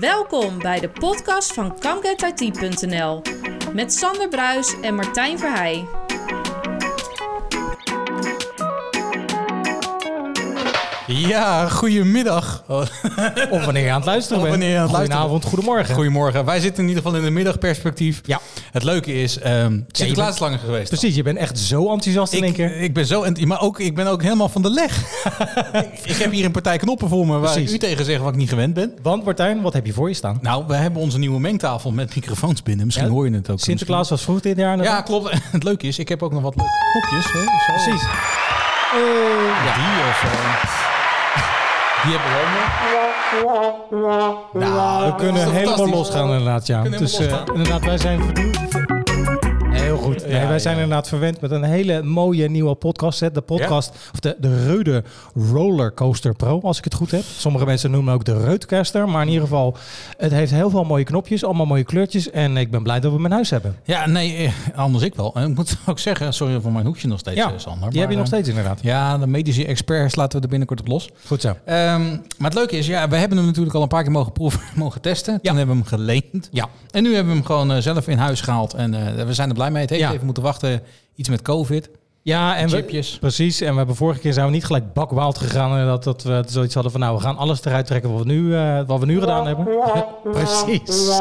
Welkom bij de podcast van ComeGetIT.nl met Sander Bruis en Martijn Verheij. Ja, goedemiddag. Of wanneer je aan het luisteren bent. wanneer je aan het luisteren Goedenavond, goedemorgen. Goedemorgen. Wij zitten in ieder geval in de middagperspectief. Ja. Het leuke is, ehm Sinterklaas is langer geweest. Precies, je bent echt zo enthousiast in één keer. ik ben zo, ent- maar ook, ik ben ook helemaal van de leg. ik heb hier een partij knoppen voor me waar Precies. ik u tegen zeg wat ik niet gewend ben. Want Martijn, wat heb je voor je staan? Nou, we hebben onze nieuwe mengtafel met microfoons binnen. Misschien Ja, hoor je het ook. Sinterklaas was vroeg dit jaar. Ja, klopt. Het leuke is, ik heb ook nog wat leuke knopjes. Hè, zo. precies. Ja. Die of... eh, die hebben we ook nog. Nou, we kunnen helemaal losgaan inderdaad, ja. Dus eh, inderdaad, wij zijn goed. Nee, Ja, wij zijn inderdaad verwend met een hele mooie nieuwe podcast. Hè. De podcast, of de, de Reude Rollercoaster Pro, als ik het goed heb. Sommige mensen noemen ook de Reutcaster. Maar in ieder geval, het heeft heel veel mooie knopjes, allemaal mooie kleurtjes. En ik ben blij dat we hem in huis hebben. Ja, nee, eh, anders ik wel. En ik moet ook zeggen, sorry voor mijn hoekje nog steeds, Ja, eh, Sander. Die heb je nog steeds inderdaad. eh, Ja, de medische experts laten we er binnenkort op los. Goed zo. Ehm, maar het leuke is, ja, we hebben hem natuurlijk al een paar keer mogen proeven, mogen testen. Toen Ja. hebben we hem geleend. Ja. En nu hebben we hem gewoon eh, zelf in huis gehaald. En eh, we zijn er blij mee. Heeft Ja. even moeten wachten. Iets met COVID. Ja, en we, precies. En we hebben vorige keer zijn we niet gelijk bakwaald gegaan. En dat, dat we zoiets hadden van, nou, we gaan alles eruit trekken wat we nu, eh, wat we nu gedaan hebben. precies.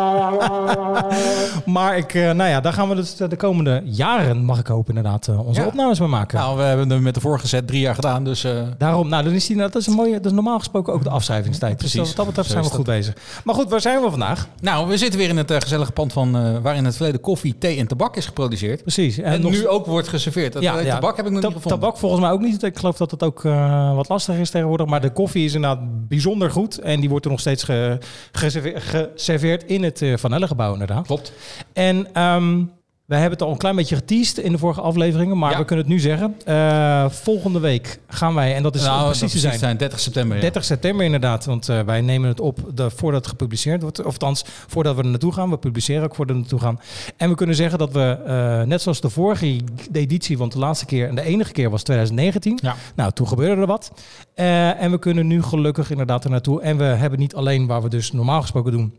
maar ik, eh, nou ja, daar gaan we dus de komende jaren, mag ik hopen, inderdaad, eh, onze Ja. opnames mee maken. Nou, we hebben hem met de vorige set drie jaar gedaan. Dus eh, Daarom, nou, dan is die, dat is een mooie, dat is normaal gesproken ook de afschrijvingstijd. Precies. Dus wat dat betreft zijn we goed bezig. Maar goed, waar zijn we vandaag? nou, we zitten weer in het eh, gezellige pand van eh, waarin het verleden koffie, thee en tabak is geproduceerd. Precies. En, nog- nu ook wordt geserveerd. Dat, eh, tabak heb ik nog niet gevonden. Tabak volgens mij ook niet. Ik geloof dat het ook eh, wat lastig is tegenwoordig. Maar de koffie is inderdaad bijzonder goed. En die wordt er nog steeds ge- geserve- geserveerd in het uh, Van Elle gebouw inderdaad. Klopt. En ehm we hebben het al een klein beetje geteased in de vorige afleveringen. Maar Ja. we kunnen het nu zeggen. Eh, volgende week gaan wij, en dat is nou, precies dat te zijn. zijn 30 september. ja. 30 september inderdaad, want eh, wij nemen het op de, voordat het gepubliceerd wordt. Of althans, voordat we er naartoe gaan. We publiceren ook voordat we er naartoe gaan. En we kunnen zeggen dat we, eh, net zoals de vorige editie, want de laatste keer en de enige keer was 2019. Ja. Nou, toen gebeurde er wat. En we kunnen nu gelukkig inderdaad er naartoe. En we hebben niet alleen waar we dus normaal gesproken doen.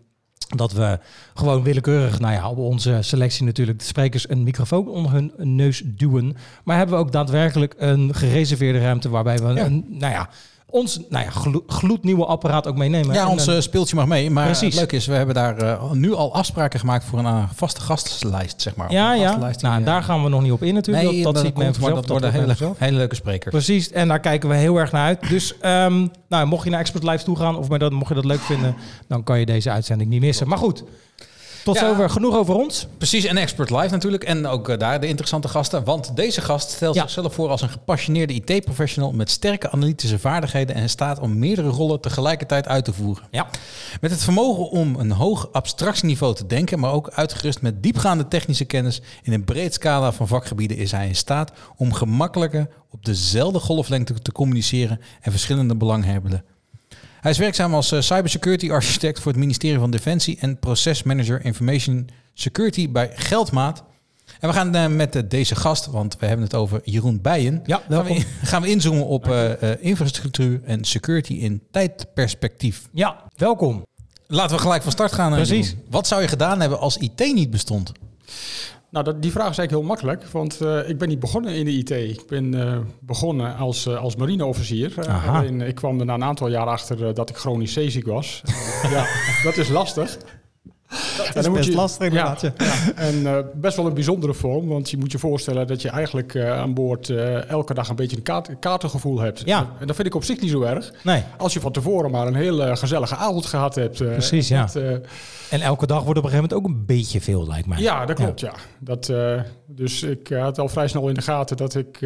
Dat we gewoon willekeurig, nou ja, op onze selectie natuurlijk, de sprekers een microfoon onder hun neus duwen. Maar hebben we ook daadwerkelijk een gereserveerde ruimte waarbij we Ja. een, nou ja, ons nou ja, glo- gloednieuwe apparaat ook meenemen. Ja, En ons eh, speeltje mag mee. Maar Precies. het leuke is, we hebben daar eh, nu al afspraken gemaakt voor een eh, vaste gastlijst, zeg maar. ja, ja. gastenlijst die, Nou, eh, daar gaan we nog niet op in natuurlijk. Nee, dat, dat ziet men vanzelf. dat worden hele, hele leuke sprekers. Precies, en daar kijken we heel erg naar uit. Dus ehm, nou, mocht je naar Expert Live toe gaan of maar dat, mocht je dat leuk vinden, dan kan je deze uitzending niet missen. Maar goed, tot Ja. zover genoeg over ons. Precies, en Expert Live natuurlijk. En ook eh, daar de interessante gasten. Want deze gast stelt Ja. zichzelf voor als een gepassioneerde IT-professional... met sterke analytische vaardigheden en in staat om meerdere rollen tegelijkertijd uit te voeren. Ja. Met het vermogen om een hoog abstractieniveau te denken... maar ook uitgerust met diepgaande technische kennis... in een breed scala van vakgebieden is hij in staat... om gemakkelijker op dezelfde golflengte te communiceren... en verschillende belanghebbenden. Hij is werkzaam als eh, cybersecurity architect voor het ministerie van Defensie en procesmanager information security bij Geldmaat. En we gaan eh, met eh, deze gast, want we hebben het over Jeroen Bijen. Ja, gaan we, welkom. in- gaan we inzoomen op eh, eh, infrastructuur en security in tijdperspectief. Ja, welkom. Laten we gelijk van start gaan. Precies. Jeroen. Wat zou je gedaan hebben als IT niet bestond? Nou, dat, die vraag is eigenlijk heel makkelijk, want eh, ik ben niet begonnen in de IT. Ik ben eh, begonnen als, eh, als marineofficier. Ik kwam er na een aantal jaar achter dat ik chronisch zeeziek was. Ja, dat is lastig. Dat is best lastig inderdaad, ja. En eh, best wel een bijzondere vorm, want je moet je voorstellen dat je eigenlijk eh, aan boord eh, elke dag een beetje een kaart, kaartengevoel hebt. Ja. En dat vind ik op zich niet zo erg. Nee, Als je van tevoren maar een hele gezellige avond gehad hebt. Precies, ja. en elke dag wordt op een gegeven moment ook een beetje veel, lijkt mij. ja, dat klopt, ja. Dat, dus ik had al vrij snel in de gaten dat ik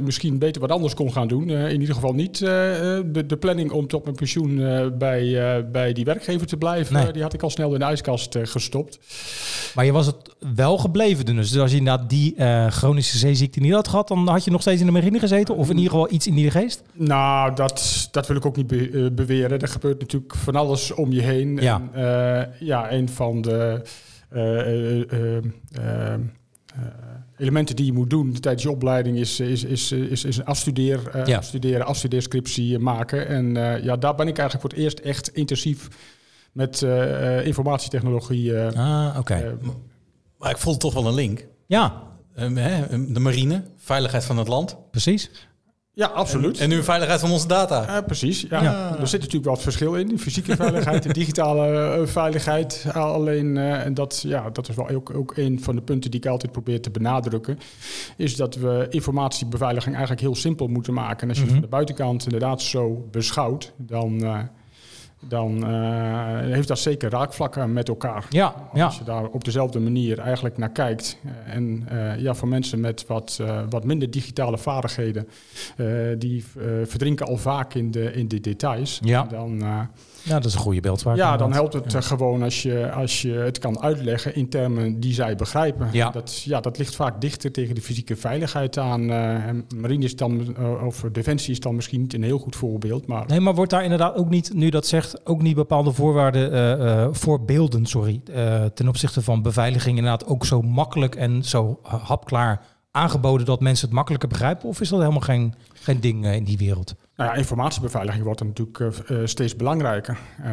misschien beter wat anders kon gaan doen. In ieder geval niet de, de planning om tot mijn pensioen bij, bij die werkgever te blijven. Nee. die had ik al snel in de ijskast eh, gestopt. Maar je was het wel gebleven dus. Dus als je inderdaad die eh, chronische zeeziekte niet had gehad, dan had je nog steeds in de marine gezeten? Of in ieder geval iets in die geest? Nou, dat, dat wil ik ook niet be- eh, beweren. Er gebeurt natuurlijk van alles om je heen. Ja. En, ja, een van de elementen die je moet doen tijdens je opleiding is, is, is, is, is een afstudeer, eh, Ja. afstuderen, afstudeerscriptie maken. En ja, daar ben ik eigenlijk voor het eerst echt intensief met eh, eh, informatietechnologie. eh, Ah, oké. Maar ik voel toch wel een link. ja, Ehm, hè, de marine, veiligheid van het land. precies. ja, absoluut. En nu veiligheid van onze data. Ja, precies. Ja. Ja. Er zit natuurlijk wel het verschil in. De fysieke veiligheid, de digitale veiligheid. Alleen, eh, en dat, ja, dat is wel ook, ook een van de punten die ik altijd probeer te benadrukken. Is dat we informatiebeveiliging eigenlijk heel simpel moeten maken. En als je het Mhm. van de buitenkant inderdaad zo beschouwt, dan, eh, dan eh, heeft dat zeker raakvlakken met elkaar. Ja, ja. Als je daar op dezelfde manier eigenlijk naar kijkt. eh, En eh, ja, voor mensen met wat, wat minder digitale vaardigheden, die verdrinken al vaak in de, in de details. Ja. Dan, ja, dat is een goede beeldspraak. ja, dan helpt het eh, gewoon als je, als je het kan uitleggen in termen die zij begrijpen. Ja. Dat, ja, dat ligt vaak dichter tegen de fysieke veiligheid aan. eh, Marine is dan, eh, of Defensie is dan misschien niet een heel goed voorbeeld, maar Nee, maar wordt daar inderdaad ook niet, nu dat zegt, ook niet bepaalde voorwaarden, eh, voorbeelden, sorry, ten opzichte van beveiliging inderdaad ook zo makkelijk en zo hapklaar aangeboden dat mensen het makkelijker begrijpen? Of is dat helemaal geen, geen ding in die wereld? Nou ja, informatiebeveiliging wordt natuurlijk eh, eh, steeds belangrijker. Eh,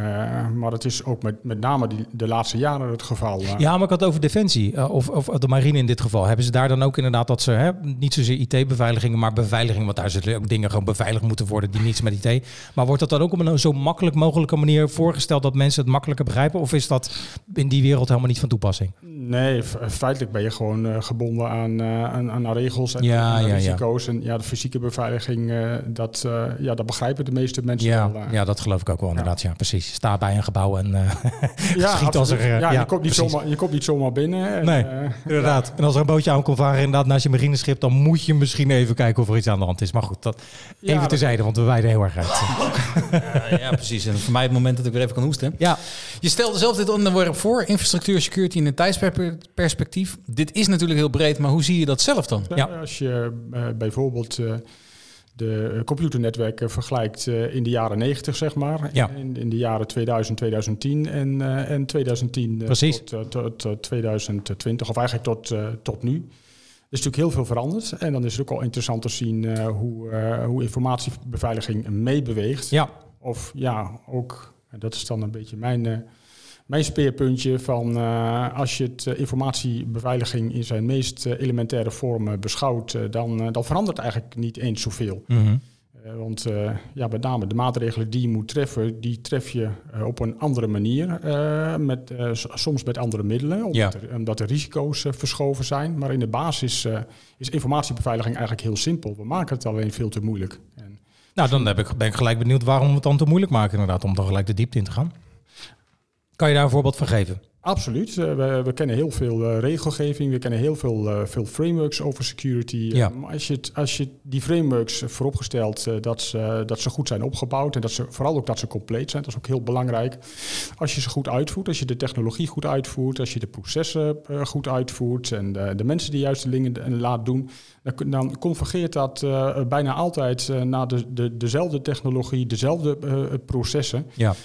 maar het is ook met, met name die, de laatste jaren het geval. Ja, maar ik had het over defensie, of, of de marine in dit geval. Hebben ze daar dan ook inderdaad dat ze, hè, niet zozeer IT-beveiligingen, maar beveiliging, want daar zullen ook dingen gewoon beveiligd moeten worden die niets met IT. Maar wordt dat dan ook op een zo makkelijk mogelijke manier voorgesteld dat mensen het makkelijker begrijpen? Of is dat in die wereld helemaal niet van toepassing? Nee, feitelijk ben je gewoon gebonden aan, aan, aan regels en Ja, aan ja, ja. risico's. En ja, de fysieke beveiliging, dat, ja, dat begrijpen de meeste mensen Ja, wel. eh. ja, dat geloof ik ook wel inderdaad. Ja, precies. Sta bij een gebouw en eh, Ja, schiet als er... eh, ja, ja, je, komt niet precies. zomaar, je komt niet zomaar binnen. En, Nee, Inderdaad. En als er een bootje aan komt varen inderdaad naast je marineschip, dan moet je misschien even kijken of er iets aan de hand is. Maar goed, dat even terzijde, want we wijden heel erg uit. Ja, ja, precies. En voor mij het moment dat ik weer even kan hoesten. Ja, Je stelde zelf dit onderwerp voor, infrastructuur, security in een tijdsperspectief. Dit is natuurlijk heel breed, maar hoe zie je dat zelf dan? Ja, Ja. Als je bijvoorbeeld eh, de computernetwerken vergelijkt eh, in de jaren 90, zeg maar. Ja. In, in de jaren 2000, 2010 en, eh, en 2010 eh, Precies. tot, eh, tot, tot 2020, of eigenlijk tot, eh, tot nu. Er is natuurlijk heel veel veranderd. En dan is het ook al interessant te zien eh, hoe, eh, hoe informatiebeveiliging meebeweegt. ja, Of ja, ook, en dat is dan een beetje mijn, eh, mijn speerpuntje van eh, als je het eh, informatiebeveiliging in zijn meest eh, elementaire vorm beschouwt, dan, dan verandert eigenlijk niet eens zoveel. Eh, want ja, met name de maatregelen die je moet treffen, die tref je op een andere manier, met, soms met andere middelen, omdat, Ja. er, omdat de risico's verschoven zijn. Maar in de basis is informatiebeveiliging eigenlijk heel simpel. We maken het alleen veel te moeilijk. En, Nou, dan heb ik, ben ik gelijk benieuwd waarom we het dan te moeilijk maken inderdaad, om dan gelijk de diepte in te gaan. Kan je daar een voorbeeld van geven? Absoluut. Eh, we, we kennen heel veel eh, regelgeving, we kennen heel veel, eh, veel frameworks over security. Ja. Maar als je, het, als je die frameworks vooropgesteld dat, ze, dat ze goed zijn opgebouwd en dat ze, vooral ook dat ze compleet zijn, dat is ook heel belangrijk. Als je ze goed uitvoert, als je de technologie goed uitvoert, als je de processen goed uitvoert en de, de mensen die juiste dingen laat doen, dan, dan convergeert dat bijna altijd naar de, de, dezelfde technologie, dezelfde processen. Ja.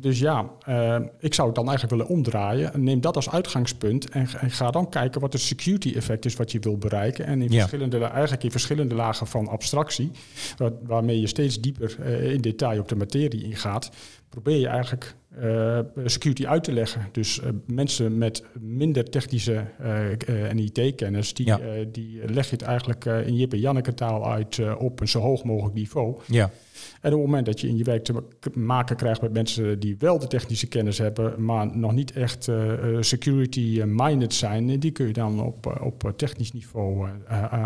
dus ja, ik zou het dan eigenlijk willen omdraaien. Neem dat als uitgangspunt en, en ga dan kijken wat het security effect is wat je wil bereiken. En in Ja. verschillende, eigenlijk in verschillende lagen van abstractie, waar, waarmee je steeds dieper in detail op de materie ingaat, probeer je eigenlijk uh, security uit te leggen. Dus uh, mensen met minder technische uh, en IT-kennis, die, Ja. die leg je het eigenlijk in Jip en Janneke taal uit op een zo hoog mogelijk niveau. Ja. En op het moment dat je in je werk te maken krijgt met mensen die wel de technische kennis hebben, maar nog niet echt security-minded zijn, die kun je dan op, op technisch niveau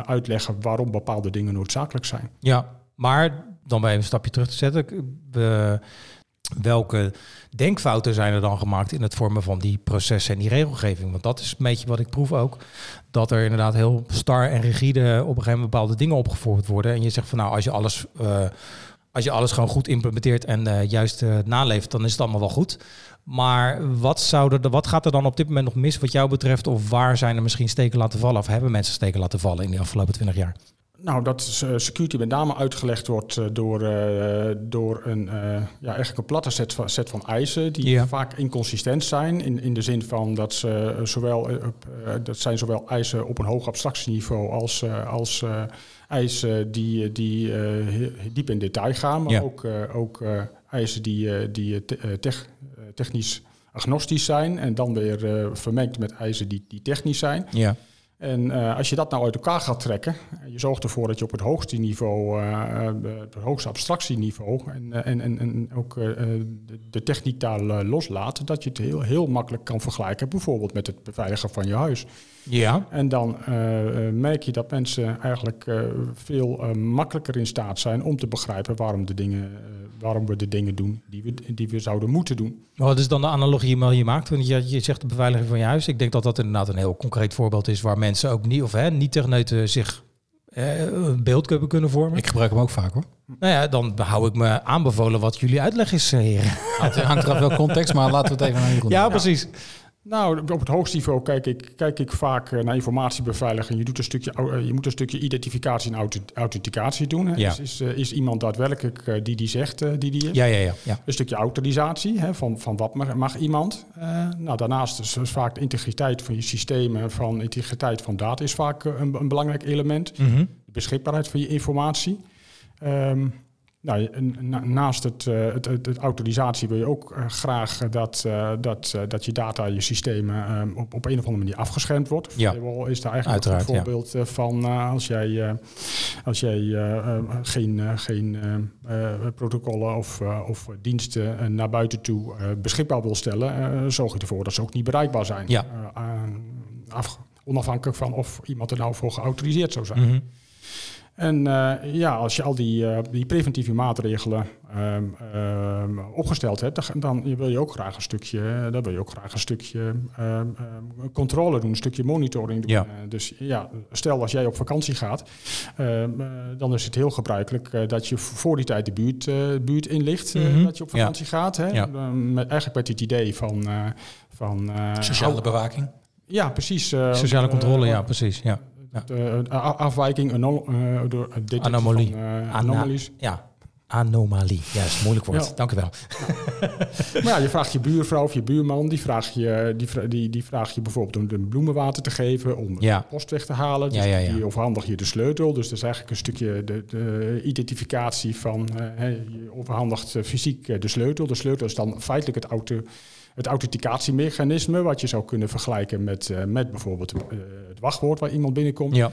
uitleggen waarom bepaalde dingen noodzakelijk zijn. Ja, maar dan bij een stapje terug te zetten. We, welke denkfouten zijn er dan gemaakt in het vormen van die processen en die regelgeving? Want dat is een beetje wat ik proef ook. Dat er inderdaad heel star en rigide op een gegeven moment bepaalde dingen opgevoerd worden. En je zegt van nou, als je alles, uh, als je alles gewoon goed implementeert en uh, juist uh, naleeft, dan is het allemaal wel goed. Maar wat, zou er, wat gaat er dan op dit moment nog mis wat jou betreft? Of waar zijn er misschien steken laten vallen? Of hebben mensen steken laten vallen in de afgelopen 20 jaar? Nou, dat uh, security met name uitgelegd wordt uh, door, uh, door een, ja, eigenlijk een platte set van, set van eisen die vaak inconsistent zijn. In, in de zin van dat ze zowel, dat zijn zowel eisen op een hoog abstractieniveau als, als eisen die, die diep in detail gaan. Maar ook, ook eisen die, die te, tech, technisch agnostisch zijn en dan weer eh, vermengd met eisen die, die technisch zijn. Ja. En uh, als je dat nou uit elkaar gaat trekken, je zorgt ervoor dat je op het hoogste niveau, uh, het hoogste abstractieniveau en, en, en, en ook de, de, techniek daar loslaat, dat je het heel, heel makkelijk kan vergelijken, bijvoorbeeld met het beveiligen van je huis. Ja. En dan merk je dat mensen eigenlijk veel makkelijker in staat zijn om te begrijpen waarom, de dingen, waarom we de dingen doen die we, die we zouden moeten doen. Wat is dan de analogie die je maakt? Want je, je zegt de beveiliging van je huis. Ik denk dat dat inderdaad een heel concreet voorbeeld is waar mensen ook niet, of hè, niet techneuten zich eh, een beeld hebben kunnen vormen. Ik gebruik hem ook vaak hoor. Nou ja, dan hou ik me aanbevolen wat jullie uitleg is, eh, heren. Het hangt er af welk context, maar laten we het even aan Jeroen Ja, precies. Nou, op het hoogste niveau kijk ik, kijk ik vaak eh, naar informatiebeveiliging. Je, doet een stukje, eh, je moet een stukje identificatie en auth- authenticatie doen. Hè. Ja. Is, is, eh, is iemand daadwerkelijk die die zegt die die is? Ja, ja, ja. ja. Een stukje autorisatie hè, van, van wat mag, mag iemand. Eh, nou, daarnaast is, vaak de integriteit van je systemen, van integriteit van data is vaak een, een belangrijk element. Mhm. De beschikbaarheid van je informatie. Ehm, nou, naast het, eh, het, het, het autorisatie wil je ook eh, graag eh, dat, dat, dat je data, je systemen ehm, op, op een of andere manier afgeschermd wordt. Ja. Firewall is daar eigenlijk Uiteraard, een voorbeeld van als jij, als jij geen, geen protocollen of, of diensten naar buiten toe beschikbaar wil stellen, zorg je ervoor dat ze ook niet bereikbaar zijn. Ja. Af, onafhankelijk van of iemand er nou voor geautoriseerd zou zijn. Mhm. En eh, ja, als je al die, eh, die preventieve maatregelen ehm, ehm, opgesteld hebt, dan, dan wil je ook graag een stukje, dan wil je ook graag een stukje ehm, ehm, controle doen, een stukje monitoring doen. Ja. Eh, dus ja, stel als jij op vakantie gaat, ehm, eh, dan is het heel gebruikelijk eh, dat je voor die tijd de buurt, eh, buurt inlicht, eh, Mhm. dat je op Ja. vakantie gaat. Hè? Ja. Eh, met, eigenlijk met het idee van... eh, van eh, Sociale bewaking. Ja, precies. eh, Sociale eh, controle, eh, ja, precies. Ja. De afwijking, door Anomalie. van, eh, anomalies. ja. Anomalie. Juist, moeilijk woord. Ja. Dank u wel. Maar ja, je vraagt je buurvrouw of je buurman, die vraag je, die, die, die vraag je bijvoorbeeld om de bloemenwater te geven, om Ja. de post weg te halen. Dus Ja, die overhandig je de sleutel. Dus dat is eigenlijk een stukje de, de identificatie van, eh, je overhandigt eh, fysiek de sleutel. De sleutel is dan feitelijk het auto, het authenticatiemechanisme, wat je zou kunnen vergelijken met, eh, met bijvoorbeeld eh, het wachtwoord waar iemand binnenkomt. Ja.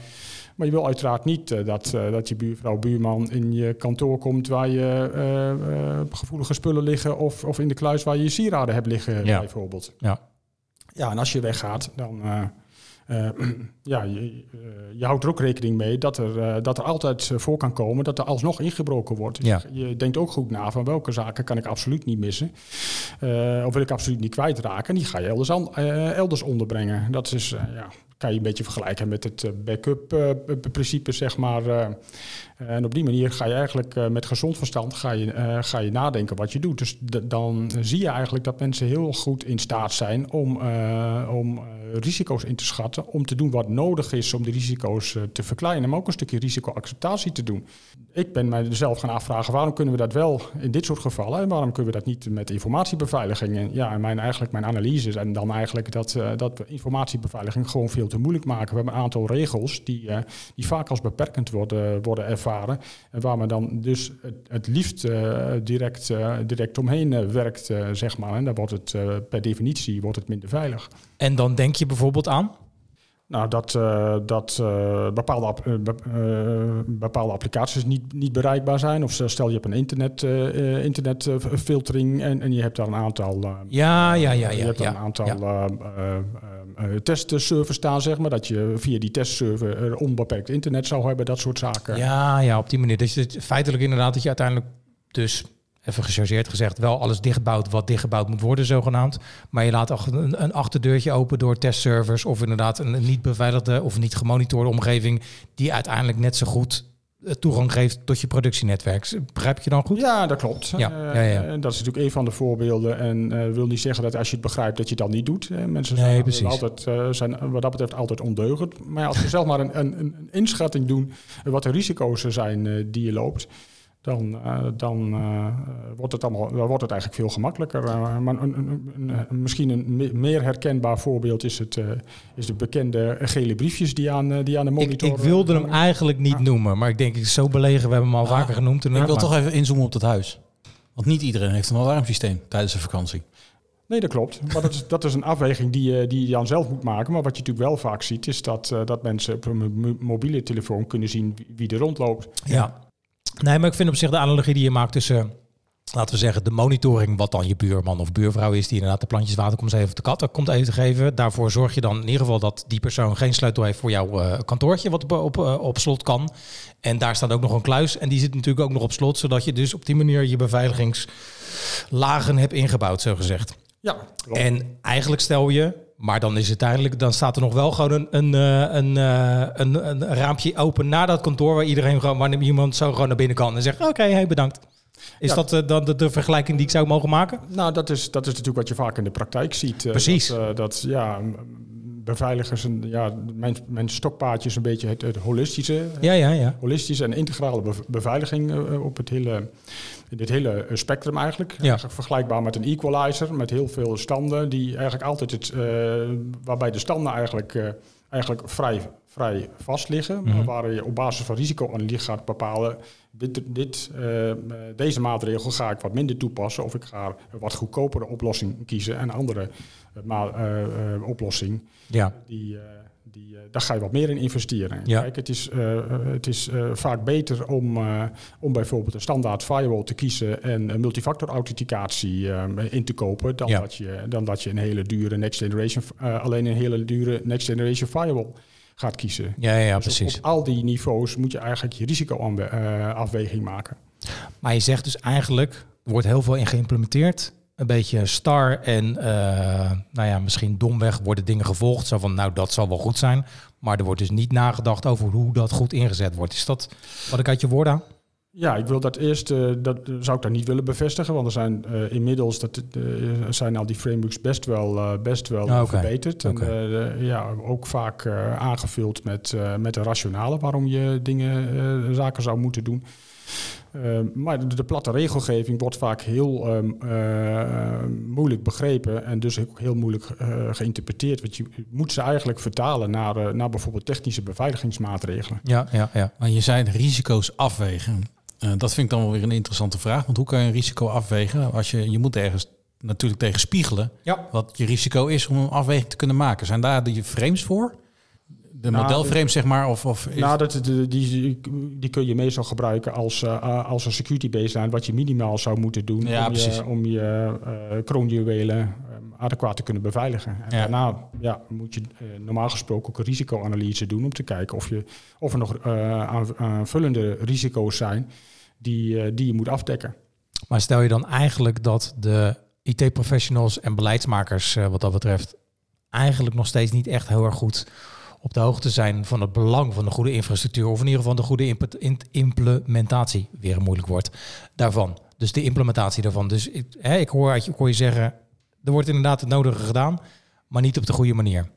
Maar je wil uiteraard niet eh, dat, dat je buurvrouw, buurman in je kantoor komt waar je gevoelige spullen liggen of, of in de kluis waar je je sieraden hebt liggen Ja. bijvoorbeeld. Ja. Ja, en als je weggaat, dan eh, ja, je, eh, je houdt er ook rekening mee dat er, eh, dat er altijd voor kan komen dat er alsnog ingebroken wordt. Ja. Je denkt ook goed na van welke zaken kan ik absoluut niet missen. of wil ik absoluut niet kwijtraken. En die ga je elders, an- elders onderbrengen. Dat is, ja, kan je een beetje vergelijken met het eh, backup eh, principe, zeg maar. eh. en op die manier ga je eigenlijk met gezond verstand ga je, ga je nadenken wat je doet. Dus dan zie je eigenlijk dat mensen heel goed in staat zijn om, om risico's in te schatten. Om te doen wat nodig is om die risico's te verkleinen. Maar ook een stukje risicoacceptatie te doen. Ik ben mij zelf gaan afvragen waarom kunnen we dat wel in dit soort gevallen. En waarom kunnen we dat niet met informatiebeveiliging. En ja, mijn, eigenlijk mijn analyse en dan eigenlijk dat, dat informatiebeveiliging gewoon veel te moeilijk maken. We hebben een aantal regels die, eh, die vaak als beperkend worden, worden ervaren. En waar men dan dus het, het liefst eh, direct, eh, direct omheen werkt, zeg maar. En dan wordt het per definitie wordt het minder veilig. En dan denk je bijvoorbeeld aan? Nou, dat, dat bepaalde, app- bepaalde applicaties niet, niet bereikbaar zijn. Of stel je hebt een internet, internetfiltering en, en je hebt daar een aantal, eh, Ja, ja, ja, je ja. hebt daar ja, een aantal ja. Eh, eh, eh, eh, testservers staan, zeg maar. Dat je via die testserver er onbeperkt internet zou hebben, dat soort zaken. Ja, ja, op die manier. Dus het, feitelijk inderdaad dat je uiteindelijk dus, even gechargeerd gezegd, wel alles dichtbouwt wat dichtgebouwd moet worden zogenaamd. Maar je laat een, een achterdeurtje open door testservers of inderdaad een niet beveiligde of niet gemonitorde omgeving die uiteindelijk net zo goed eh, toegang geeft tot je productienetwerk. Begrijp je dan goed? Ja, dat klopt. Ja, Eh, ja, ja. en dat is natuurlijk een van de voorbeelden. En eh wil niet zeggen dat als je het begrijpt dat je het dan niet doet. Eh, mensen zijn, altijd, eh, zijn wat dat betreft altijd ondeugend. Maar als we zelf maar een, een, een inschatting doen eh, wat de risico's zijn eh, die je loopt. Dan, eh, dan eh, wordt, het allemaal, dan wordt het eigenlijk veel gemakkelijker. Eh, maar een, een, een- een- misschien een me- meer herkenbaar voorbeeld is, het, eh, is de bekende gele briefjes die aan, die aan de Ik, monitor... ik wilde hem eigenlijk niet Ja. noemen, maar ik denk, ik is zo belegen, we hebben hem al Ah, vaker genoemd. Ik wil maar- toch even inzoomen op dat huis. Want niet iedereen heeft een alarmsysteem tijdens een vakantie. Nee, dat klopt. Maar dat is, dat is een afweging die, je- die je dan zelf moet maken. Maar wat je natuurlijk wel vaak ziet, is dat, eh, dat mensen op hun mo- mobiele telefoon kunnen zien wie- wie er rondloopt. Ja. Nee, maar ik vind op zich de analogie die je maakt tussen, laten we zeggen, de monitoring, wat dan je buurman of buurvrouw is, die inderdaad de plantjes water komt even de kat komt eten geven. Daarvoor zorg je dan in ieder geval dat die persoon geen sleutel heeft voor jouw eh, kantoortje, wat op, op, eh, op slot kan. En daar staat ook nog een kluis en die zit natuurlijk ook nog op slot, zodat je dus op die manier je beveiligingslagen hebt ingebouwd, zo gezegd. Ja, klopt. En eigenlijk stel je, maar dan is het eigenlijk, dan staat er nog wel gewoon een, een, eh, een, eh, een, een raampje open naar dat kantoor waar iedereen gewoon, waar iemand zo gewoon naar binnen kan en zegt: Oké, hey, bedankt. Is Ja. dat eh, dan de, de vergelijking die ik zou mogen maken? Nou, dat is, dat is natuurlijk wat je vaak in de praktijk ziet. Precies. Dat, dat ja, beveiligers, en, ja, mijn, mijn stokpaardje is een beetje het, het holistische. Ja, ja, ja. Holistische en integrale bev- beveiliging eh, op het hele, in dit hele eh, spectrum eigenlijk. Ja. Eigenlijk Vergelijkbaar met een equalizer, met heel veel standen die eigenlijk altijd het, eh, waarbij de standen eigenlijk, eh, eigenlijk vrij, vrij vast liggen. Mhm. maar Waar je op basis van risicoanalyse gaat bepalen, dit, dit, eh, deze maatregel ga ik wat minder toepassen of ik ga een wat goedkopere oplossing kiezen en een andere eh, oplossing Ja, die, die, daar ga je wat meer in investeren. Ja. Kijk, het is, het is vaak beter om, om bijvoorbeeld een standaard firewall te kiezen en een multifactor authenticatie in te kopen, dan, Ja. dat je, dan dat je een hele dure next generation, alleen een hele dure next generation firewall gaat kiezen. ja, ja, Dus precies. Op, al die niveaus moet je eigenlijk je risicoafweging maken. Maar je zegt dus eigenlijk, er wordt heel veel in geïmplementeerd. Een beetje star en eh, nou ja, misschien domweg worden dingen gevolgd. Zo van, nou dat zal wel goed zijn. Maar er wordt dus niet nagedacht over hoe dat goed ingezet wordt. Is dat wat ik uit je woorden? Ja, ik wil dat eerst, eh, dat zou ik daar niet willen bevestigen, want er zijn eh, inmiddels dat, eh, zijn al die frameworks best wel, best wel Ah, verbeterd. En ja, ook vaak aangevuld met, met de rationale waarom je dingen, zaken zou moeten doen. Eh, maar de, de platte regelgeving wordt vaak heel ehm, eh, moeilijk begrepen en dus ook heel moeilijk geïnterpreteerd. Want je moet ze eigenlijk vertalen naar, naar bijvoorbeeld technische beveiligingsmaatregelen. Ja, ja, ja. Maar je zei risico's afwegen. Eh, dat vind ik dan wel weer een interessante vraag. Want hoe kan je een risico afwegen? Als je, je moet ergens natuurlijk tegen spiegelen Ja. wat je risico is om een afweging te kunnen maken. Zijn daar die frames voor? De Nou, modelframes, zeg maar? Of, of is- Nou, dat, de- die, die kun je meestal gebruiken als, eh, als een security baseline, wat je minimaal zou moeten doen Ja, om, precies. je, om je eh, kroonjuwelen eh, adequaat te kunnen beveiligen. En Ja. daarna ja, moet je normaal gesproken ook een risicoanalyse doen om te kijken of, je, of er nog aan- aanvullende risico's zijn die, eh, die je moet afdekken. Maar stel je dan eigenlijk dat de IT-professionals en beleidsmakers eh, wat dat betreft eigenlijk nog steeds niet echt heel erg goed op de hoogte zijn van het belang van de goede infrastructuur of in ieder geval de goede implementatie, weer moeilijk woord, daarvan. Dus de implementatie daarvan. Dus ik, hè, ik, hoor, ik hoor je zeggen, er wordt inderdaad het nodige gedaan, maar niet op de goede manier.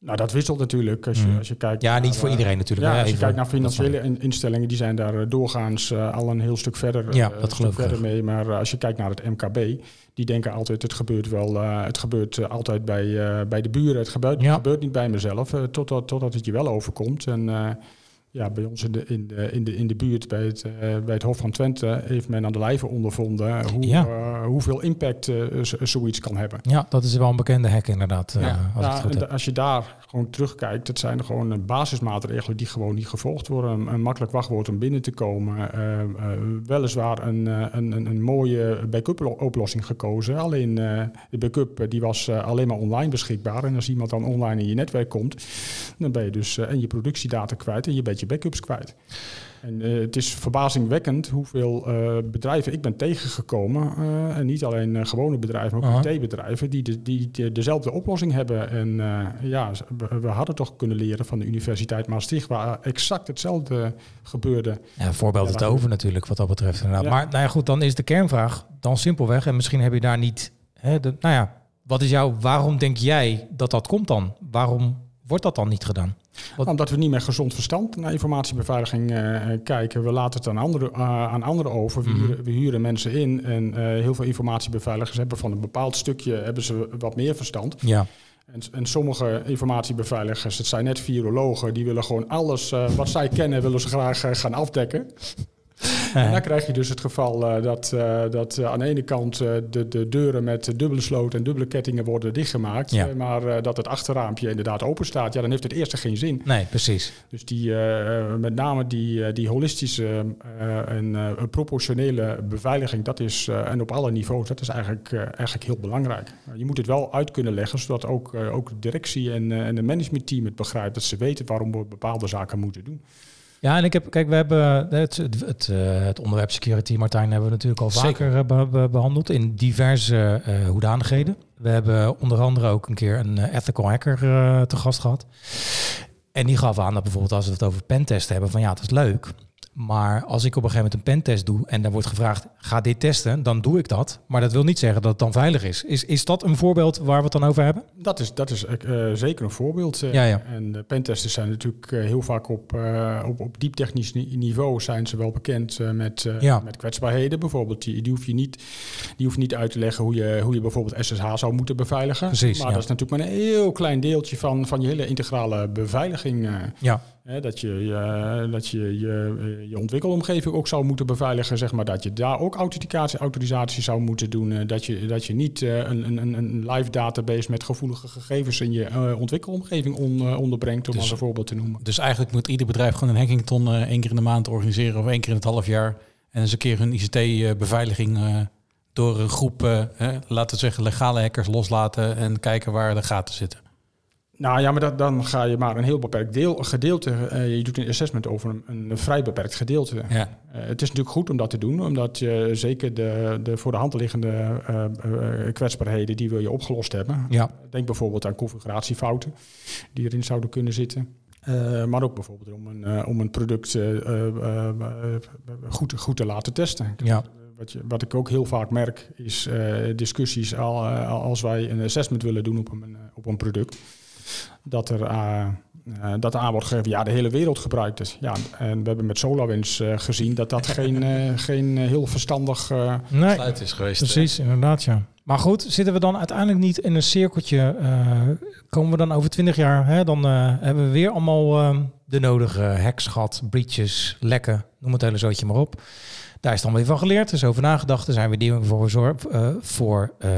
Nou, dat wisselt natuurlijk als je, Mhm. als je kijkt. Ja, naar, niet voor eh, iedereen natuurlijk. Ja, als je even- kijkt naar financiële in- instellingen, die zijn daar eh, doorgaans eh, al een heel stuk verder, Ja, dat stuk geloof ik verder mee. Maar als je kijkt naar het MKB, die denken altijd, het gebeurt wel, het gebeurt altijd bij, bij de buren. Het gebeurt, Ja. gebeurt niet bij mezelf, totdat, totdat het je wel overkomt. En ja, bij ons in de, in de, in de, in de buurt, bij het, bij het Hof van Twente, heeft men aan de lijve ondervonden hoe, Ja. Hoeveel impact eh, zoiets kan hebben. Ja, dat is wel een bekende hack inderdaad, eh, Ja. als het je daar gewoon terugkijkt, dat zijn gewoon eh, basismaatregelen die gewoon niet gevolgd worden. Een, een makkelijk wachtwoord om binnen te komen. weliswaar een, een, een, een mooie backup oplossing gekozen. Alleen de backup die was alleen maar online beschikbaar. En als iemand dan online in je netwerk komt, dan ben je dus en je productiedata kwijt en je bent je backups kwijt. En eh, het is verbazingwekkend hoeveel eh, bedrijven ik ben tegengekomen. eh, en niet alleen gewone bedrijven, maar ook. IT-bedrijven die, de, die de- dezelfde oplossing hebben. En ja, we, we hadden toch kunnen leren van de Universiteit Maastricht, waar exact hetzelfde gebeurde. Ja, te dat- over natuurlijk wat dat betreft inderdaad. Ja. Maar nou ja, goed, dan is de kernvraag dan simpelweg. En misschien heb je daar niet... Hè, de, nou ja, wat is jouw... Waarom denk jij dat dat komt dan? Waarom wordt dat dan niet gedaan? Wat- Omdat we niet met gezond verstand naar informatiebeveiliging eh, kijken. We laten het aan anderen, eh, aan anderen over. We, Mhm. huren, we huren mensen in. En eh, heel veel informatiebeveiligers hebben van een bepaald stukje hebben ze wat meer verstand. Ja, En, en sommige informatiebeveiligers, het zijn net virologen, die willen gewoon alles wat zij kennen, willen ze graag gaan afdekken. En dan krijg je dus het geval eh, dat, eh, dat eh, aan de ene kant de, de deuren met dubbele sloot en dubbele kettingen worden dichtgemaakt. Ja. maar dat het achterraampje inderdaad open staat. Ja, dan heeft het eerste geen zin. Nee, precies. Dus die, met name die, die holistische en proportionele beveiliging, dat is, en op alle niveaus, dat is eigenlijk, eigenlijk heel belangrijk. je moet het wel uit kunnen leggen, zodat ook, ook de directie en, en de managementteam het begrijpt, dat ze weten waarom we bepaalde zaken moeten doen. Ja, en ik heb, kijk, we hebben het, het, het, eh, het onderwerp security, Martijn, hebben we natuurlijk al vaker eh, be- be- behandeld in diverse eh, hoedanigheden. We hebben onder andere ook een keer een eh, ethical hacker eh, te gast gehad. En die gaf aan dat bijvoorbeeld als we het over pentesten hebben, van ja, dat is leuk. Maar als ik op een gegeven moment een pentest doe en dan wordt gevraagd, ga dit testen, dan doe ik dat. Maar dat wil niet zeggen dat het dan veilig is. Is, is dat een voorbeeld waar we het dan over hebben? Dat is, dat is eh, zeker een voorbeeld. eh. Ja, ja. En de pentesters zijn natuurlijk eh, heel vaak op, eh, op, op diep technisch ni- niveau zijn ze wel bekend met, Ja. met kwetsbaarheden. Bijvoorbeeld, die, die, hoef je niet, die hoef je niet uit te leggen hoe je, hoe je bijvoorbeeld SSH zou moeten beveiligen. Precies, maar dat is natuurlijk maar een heel klein deeltje van, van je hele integrale beveiliging. Ja, Hè, dat je, je, dat je, je eh, je ontwikkelomgeving ook zou moeten beveiligen, zeg maar. Dat je daar ook authenticatie, autorisatie zou moeten doen. eh, dat, je, dat je niet eh, een, een, een- live database met gevoelige gegevens in je ontwikkelomgeving on, onderbrengt, om Dus- als een voorbeeld te noemen. Dus eigenlijk moet ieder bedrijf gewoon een hackington één keer in de maand organiseren of één keer in het half jaar. En eens een keer hun ICT-beveiliging door een groep, eh, laten we zeggen, legale hackers loslaten en kijken waar de gaten zitten. Nou ja, maar dat, dan ga je maar een heel beperkt deel, gedeelte. eh, je doet een assessment over een, een vrij beperkt gedeelte. Ja. Eh, het is natuurlijk goed om dat te doen, omdat je zeker de, de voor de hand liggende eh, kwetsbaarheden die wil je opgelost hebben. ja. Denk bijvoorbeeld aan configuratiefouten die erin zouden kunnen zitten. Maar ook bijvoorbeeld om een, om een product goed, goed te laten testen. ja. Wat, je, wat ik ook heel vaak merk is discussies al, als wij een assessment willen doen op een, op een product. Dat er, eh, eh, dat aan wordt gegeven, ja, de hele wereld gebruikt het. Ja, en we hebben met SolarWinds eh, gezien dat dat geen, eh, geen heel verstandig... eh, Nee. Sluit is geweest. Precies, inderdaad, ja. Maar goed, zitten we dan uiteindelijk niet in een cirkeltje? eh, komen we dan over twintig jaar? Hè, dan eh, hebben we weer allemaal de nodige hacks gehad, breaches, lekken, noem het hele zootje maar op. Daar is dan weer van geleerd, er is over nagedacht, er zijn weer dingen voor, eh, voor eh,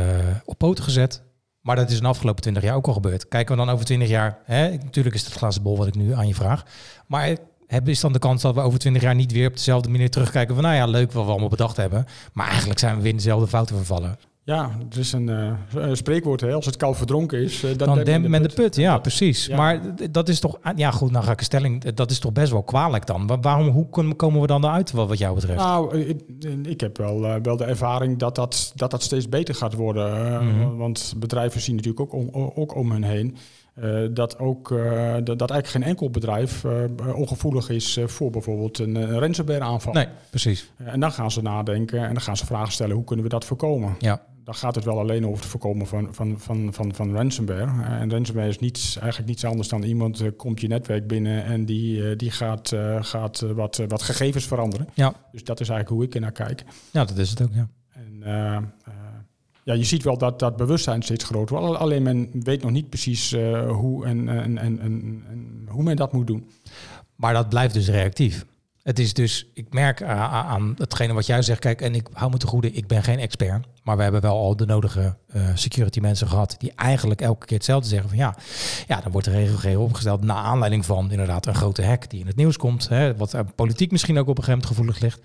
op poten gezet. Maar dat is in de afgelopen twintig jaar ook al gebeurd. Kijken we dan over twintig jaar, hè, natuurlijk is het glazen bol wat ik nu aan je vraag. Maar is dan de kans dat we over twintig jaar niet weer op dezelfde manier terugkijken van nou ja, leuk wat we allemaal bedacht hebben. Maar eigenlijk zijn we weer in dezelfde fouten vervallen. Ja, er is een, eh, een spreekwoord, hè, als het koud verdronken is... eh, Dan dempt men de put. Ja, precies. ja. Maar dat is toch... Ja, goed, nou ga ik een stelling... Dat is toch best wel kwalijk dan. Wa- Waarom, hoe kom- komen we dan eruit wat, wat jou betreft? Nou, eh, ik, ik heb wel, eh, wel de ervaring dat dat, dat dat steeds beter gaat worden. eh, Mhm. Want bedrijven zien natuurlijk ook om, ook om hun heen. Eh, dat, ook, eh, dat, dat eigenlijk geen enkel bedrijf eh, ongevoelig is voor bijvoorbeeld een, ransomware aanval. nee, precies. En dan gaan ze nadenken en dan gaan ze vragen stellen, hoe kunnen we dat voorkomen? Ja. Dan gaat het wel alleen over het voorkomen van, van, van, van, van ransomware. En ransomware is niets, eigenlijk niets anders dan iemand komt je netwerk binnen en die, die gaat, gaat wat, wat gegevens veranderen. Ja. Dus dat is eigenlijk hoe ik er naar kijk. Ja, dat is het ook, ja. En ja, je ziet wel dat dat bewustzijn steeds groter wordt. Alleen men weet nog niet precies eh, hoe en, en, en, en, hoe men dat moet doen. Maar dat blijft dus reactief. Het is dus, ik merk aan hetgene wat jij zegt, kijk, en ik hou me te goede, ik ben geen expert, maar we hebben wel al de nodige eh, security mensen gehad die eigenlijk elke keer hetzelfde zeggen van ja, ja, dan wordt de regelgeving opgesteld naar aanleiding van inderdaad een grote hack die in het nieuws komt, hè, wat politiek misschien ook op een gegeven moment gevoelig ligt.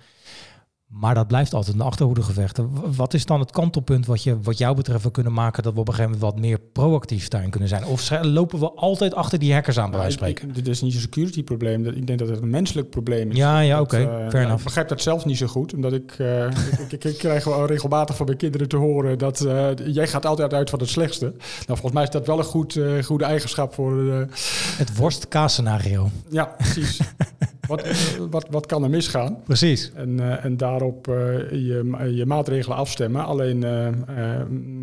Maar dat blijft altijd een achterhoedegevecht. Wat is dan het kantelpunt wat, je, wat jou betreft we kunnen maken dat we op een gegeven moment wat meer proactief daarin kunnen zijn? Of lopen we altijd achter die hackers aan, bij wijze van spreken? Dit is niet een security probleem. Ik denk dat het een menselijk probleem is. Ja, ja, oké, eh, fair ja, enough. Ik begrijp dat zelf niet zo goed. Omdat ik, eh, ik, ik, ik krijg wel regelmatig van mijn kinderen te horen dat eh, jij gaat altijd uit van het slechtste. Nou, volgens mij is dat wel een goed, eh, goede eigenschap voor... eh, Het worst-kaas-scenario. ja, precies. wat, wat, wat kan er misgaan? Precies. En, eh, en daarop eh, je, je maatregelen afstemmen. Alleen eh,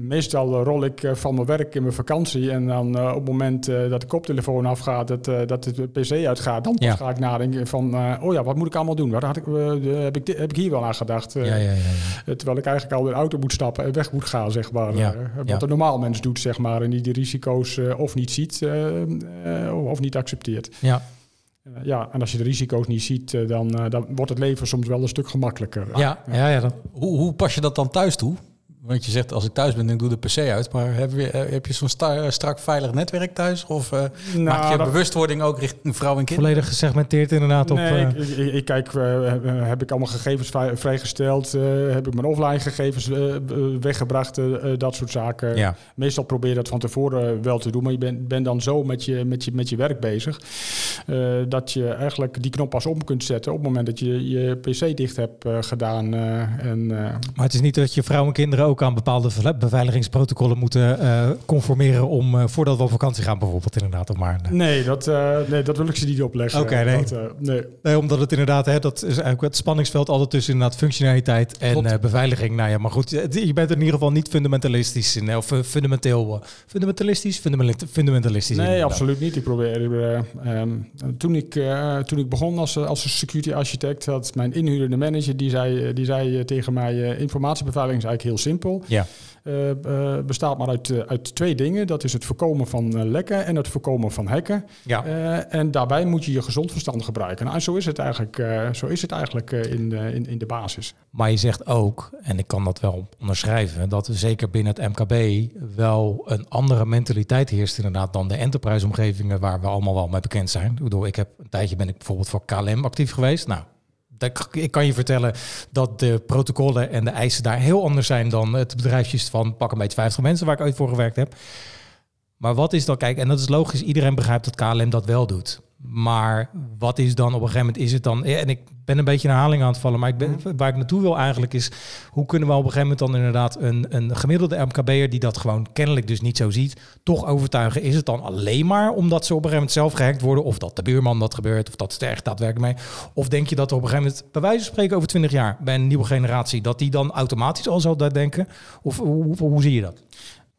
meestal rol ik van mijn werk in mijn vakantie. En dan op het moment dat de koptelefoon afgaat, dat, dat de PC uitgaat, dan Ja. ga ik nadenken van, oh ja, wat moet ik allemaal doen? Waar had ik, heb, ik, heb ik hier wel aan gedacht? Ja, ja, ja. ja. Terwijl ik eigenlijk al in de auto moet stappen en weg moet gaan, zeg maar. Wat een normaal mens doet, zeg maar. En die de risico's of niet ziet of niet accepteert. ja. Eh, ja, en als je de risico's niet ziet, eh, dan, eh, dan wordt het leven soms wel een stuk gemakkelijker. Ja, ja, ja. Dat, Hoe, hoe pas je dat dan thuis toe? Want je zegt, als ik thuis ben, dan doe de PC uit. Maar heb je, eh, heb je zo'n sta- strak veilig netwerk thuis? Of eh, Nou, maak je dat- bewustwording ook richting vrouw en kind? volledig gesegmenteerd inderdaad op... Nee, eh, ik, ik, ik kijk, eh, heb- ik allemaal gegevens vrij- vrijgesteld? eh, heb ik mijn offline gegevens eh, eh, weggebracht? eh, eh, dat soort zaken. ja. Meestal probeer je dat van tevoren wel te doen, maar je bent bent dan zo met je, met je, met je werk bezig. eh, dat je eigenlijk die knop pas om kunt zetten op het moment dat je je PC dicht hebt eh, gedaan. eh, en, eh, Maar het is niet dat je vrouwen en kinderen ook aan bepaalde ve- beveiligingsprotocollen moeten eh, conformeren om eh, voordat we op vakantie gaan bijvoorbeeld inderdaad. Of maar, nee, dat, eh, nee, dat wil ik ze niet opleggen. Oké, nee. Eh, nee. Nee, omdat het inderdaad, hè, dat is eigenlijk het spanningsveld altijd tussen inderdaad functionaliteit en eh, beveiliging. Nou ja, maar goed, je bent in ieder geval niet fundamentalistisch, in, of eh, fundamenteel, eh, fundamentalistisch, Fundamenta- fundamentalistisch. Nee, absoluut niet. Ik probeer. eh, ehm, toen, ik, eh, toen ik begon als, als security architect, had mijn inhurende manager die zei, die zei eh, tegen mij: eh, informatiebeveiliging is eigenlijk heel simpel. Ja, Eh, eh, bestaat maar uit, eh, uit twee dingen. Dat is het voorkomen van lekken en het voorkomen van hacken. ja. En daarbij moet je je gezond verstand gebruiken. Nou, en zo is het eigenlijk, zo is het eigenlijk in, de, in, in de basis. Maar je zegt ook, en ik kan dat wel onderschrijven, dat er zeker binnen het MKB wel een andere mentaliteit heerst inderdaad dan de enterprise-omgevingen waar we allemaal wel mee bekend zijn. Ik bedoel, ik heb een tijdje ben ik bijvoorbeeld voor KLM actief geweest. Nou, ik kan je vertellen dat de protocollen en de eisen daar heel anders zijn dan het bedrijfjes van pak een beetje 50 mensen waar ik ooit voor gewerkt heb. Maar wat is dan, kijk, en dat is logisch, iedereen begrijpt dat KLM dat wel doet. Maar wat is dan op een gegeven moment, is het dan, en ik ben een beetje een herhaling aan het vallen, maar ik ben, waar ik naartoe wil eigenlijk is, hoe kunnen we op een gegeven moment dan inderdaad een, een gemiddelde MKB'er die dat gewoon kennelijk dus niet zo ziet, toch overtuigen? Is het dan alleen maar omdat ze op een gegeven moment zelf gehackt worden, of dat de buurman dat gebeurt, of dat het er echt daadwerkelijk mee? Of denk je dat er op een gegeven moment, bij wijze van spreken over 20 jaar, bij een nieuwe generatie, dat die dan automatisch al zal dat denken? Of hoe, hoe, hoe zie je dat?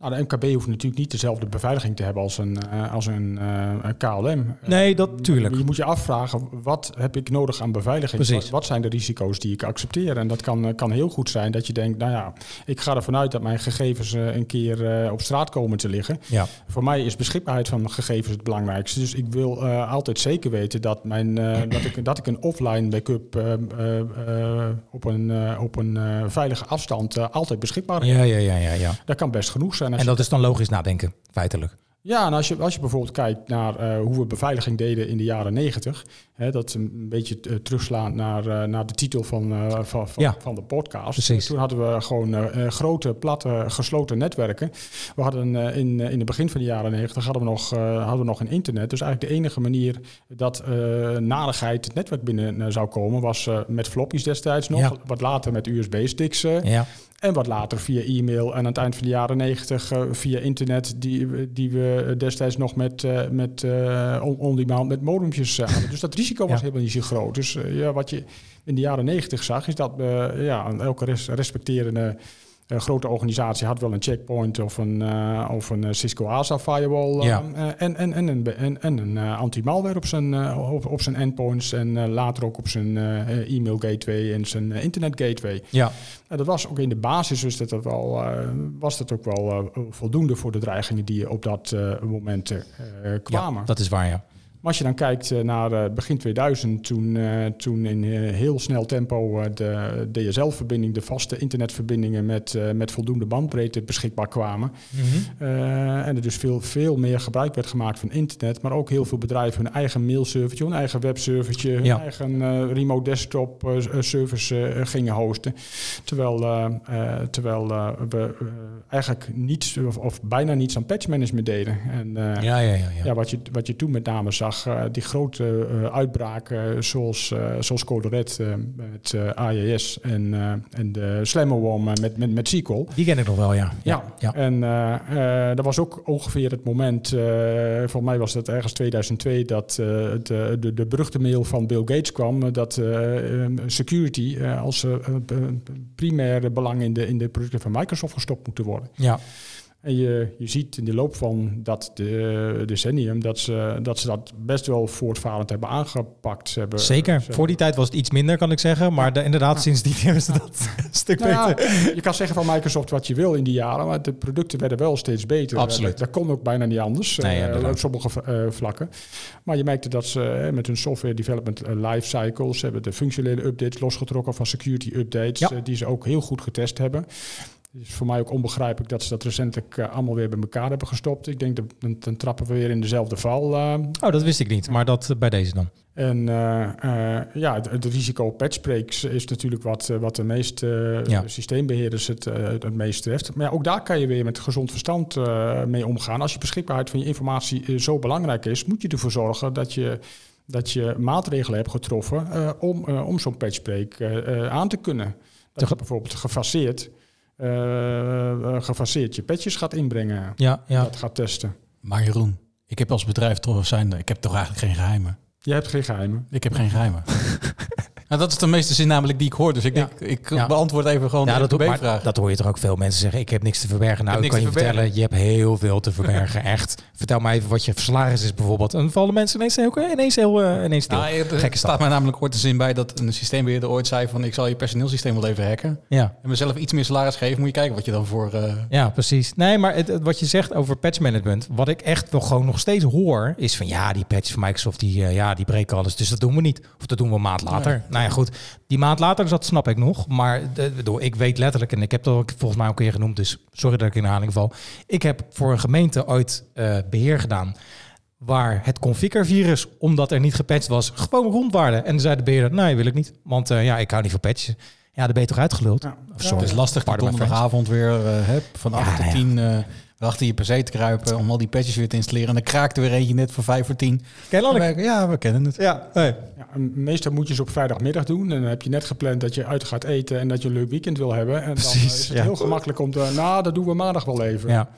Nou, de MKB hoeft natuurlijk niet dezelfde beveiliging te hebben als een, eh, als een eh, KLM. Nee, dat tuurlijk. Je moet je afvragen, wat heb ik nodig aan beveiliging? Precies. Wat, zijn de risico's die ik accepteer? En dat kan, eh, kan heel goed zijn dat je denkt, nou ja, ik ga ervan uit dat mijn gegevens eh, een keer eh, op straat komen te liggen. Ja, Voor mij is beschikbaarheid van gegevens het belangrijkste. Dus ik wil eh, altijd zeker weten dat, mijn, eh, dat, ik, dat ik een offline backup eh, eh, eh, op een, eh, op een eh, veilige afstand eh, altijd beschikbaar heb. ja, ja, ja, ja. ja. Dat kan best genoeg zijn. En je- dat is dan logisch nadenken, feitelijk. ja, en als je, als je bijvoorbeeld kijkt naar eh, hoe we beveiliging deden in de jaren negentig, dat een beetje terugslaand naar, eh, naar de titel van, van, van, Ja. van de podcast. Precies. Toen hadden we gewoon grote, platte, gesloten netwerken. We hadden in, in het begin van de jaren negentig hadden we nog, hadden we nog een internet. Dus eigenlijk de enige manier dat narigheid het netwerk binnen zou komen was met floppies destijds nog. Ja. Wat later met USB-sticks. Ja, en wat later via e-mail en aan het eind van de jaren negentig eh, via internet, die, we- die we destijds nog met, eh, met eh, on- on-demand met modempjes eh, hadden. Dus dat risico was Ja. helemaal niet zo groot. Dus eh, ja, wat je in de jaren negentig zag, is dat eh, ja, elke res- respecterende eh, grote organisatie had wel een checkpoint of een, eh, of een eh, Cisco ASA firewall Ja. en, en, en een, be- en, en een eh, anti-malware op zijn, op, op zijn endpoints en later ook op zijn e-mail gateway en zijn internet gateway. ja. Dat was ook in de basis dus dat dat wel, was dat ook wel voldoende voor de dreigingen die op dat moment kwamen. ja dat is waar, ja. Maar als je dan kijkt eh, naar eh, begin 2000, toen, eh, toen in heel snel tempo de DSL-verbinding, de vaste internetverbindingen met, met voldoende bandbreedte beschikbaar kwamen. Eh, en er dus veel, veel meer gebruik werd gemaakt van internet, maar ook heel veel bedrijven hun eigen mailservertje, hun eigen webservertje, hun Ja. eigen remote desktop eh, service gingen hosten. Terwijl, terwijl we eigenlijk niets of, of bijna niets aan patch management deden. En, Ja, ja, ja. ja, ja. wat, je, wat je toen met name zag, eh, die grote eh, uitbraken zoals, eh zoals Code Red met AES en, en de Slammerworm met, met, met SQL. Die ken ik nog wel, ja. Ja, ja. en dat was ook ongeveer het moment, volgens mij was dat ergens 2002, dat de, de, de beruchte mail van Bill Gates kwam, dat security als primair belang in de, in de producten van Microsoft gestopt moeten worden. ja. En je, je ziet in de loop van dat de, decennium dat ze, dat ze dat best wel voortvarend hebben aangepakt. Ze hebben, Zeker. ze- Voor die tijd was het iets minder, kan ik zeggen. Maar de, inderdaad, Ja. sindsdien hebben ze dat een stuk Nou ja, beter. je kan zeggen van Microsoft wat je wil in die jaren, maar de producten werden wel steeds beter. Absoluut. Dat, kon ook bijna niet anders Nee, eh, op sommige eh, vlakken. Maar je merkte dat ze eh, met hun software development eh, life cycles hebben de functionele updates losgetrokken van security updates, Ja. eh, die ze ook heel goed getest hebben. Het is voor mij ook onbegrijpelijk dat ze dat recentelijk eh, allemaal weer bij elkaar hebben gestopt. Ik denk dat dan, dan trappen we weer in dezelfde val. eh, Oh, dat wist ik niet. Maar dat eh, bij deze dan. en ja, het, het risico patchbreaks is natuurlijk wat, wat de meeste eh, Ja. systeembeheerders het, het, meest treft. Maar ja, ook daar kan je weer met gezond verstand mee omgaan. Als je beschikbaarheid van je informatie zo belangrijk is, moet je ervoor zorgen dat je, dat je maatregelen hebt getroffen om, om zo'n patchbreak aan te kunnen. Dat je Tege- bijvoorbeeld gefaseerd, eh, gefaseerd je patches gaat inbrengen, Ja, ja. dat gaat testen. Maar Jeroen, ik heb als bedrijf toch zijn, ik heb toch eigenlijk geen geheimen. Je hebt geen geheimen. Ik heb geen geheimen. nou, dat is de meeste zin namelijk die ik hoor. Dus ik denk, ik beantwoord even gewoon Ja, de dat, maar vraag. dat hoor je toch ook veel mensen zeggen. Ik heb niks te verbergen. Nou, ik kan je vertellen, je hebt heel veel te verbergen. Echt. Vertel mij even wat je salaris is bijvoorbeeld. En vallen mensen ineens, heel, ineens, heel, eh, ineens stil. Nou, er Gekke staat mij namelijk ooit een zin bij dat een systeembeheerder ooit zei van ik zal je personeelsysteem wel even hacken. Ja. En mezelf iets meer salaris geven, moet je kijken wat je dan voor... eh, Ja, precies. Nee, maar het, wat je zegt over patch management, wat ik echt wel gewoon nog steeds hoor, is van ja, die patch van Microsoft, die, eh, ja, die breken alles, dus dat doen we niet. Of dat doen we een maand later. Nou ja, goed. Die maand later, dat snap ik nog. Maar de, bedoel, ik weet letterlijk, en ik heb dat ook volgens mij ook een keer genoemd, dus sorry dat ik in herhaling val. Ik heb voor een gemeente ooit eh, beheer gedaan waar het configure-virus, omdat er niet gepatcht was, gewoon rondwaarde. En dan zei de beheerder, nee, wil ik niet. Want eh, ja, ik hou niet van patches. Ja, dan ben je toch uitgeluld? Ja. Het is lastig dat donderdagavond weer eh, heb, van Ja, 8 tot ja. 10 eh achter je PC te kruipen om al die patches weer te installeren. En dan kraakt er weer eentje net voor 5 voor 10. Ken je Lanneke? Ja, we kennen het. Ja, nee. Ja, meestal moet je ze op vrijdagmiddag doen. En dan heb je net gepland dat je uit gaat eten en dat je een leuk weekend wil hebben. En dan Precies, eh, is het ja. heel gemakkelijk om te, nou, dat doen we maandag wel even. Ja,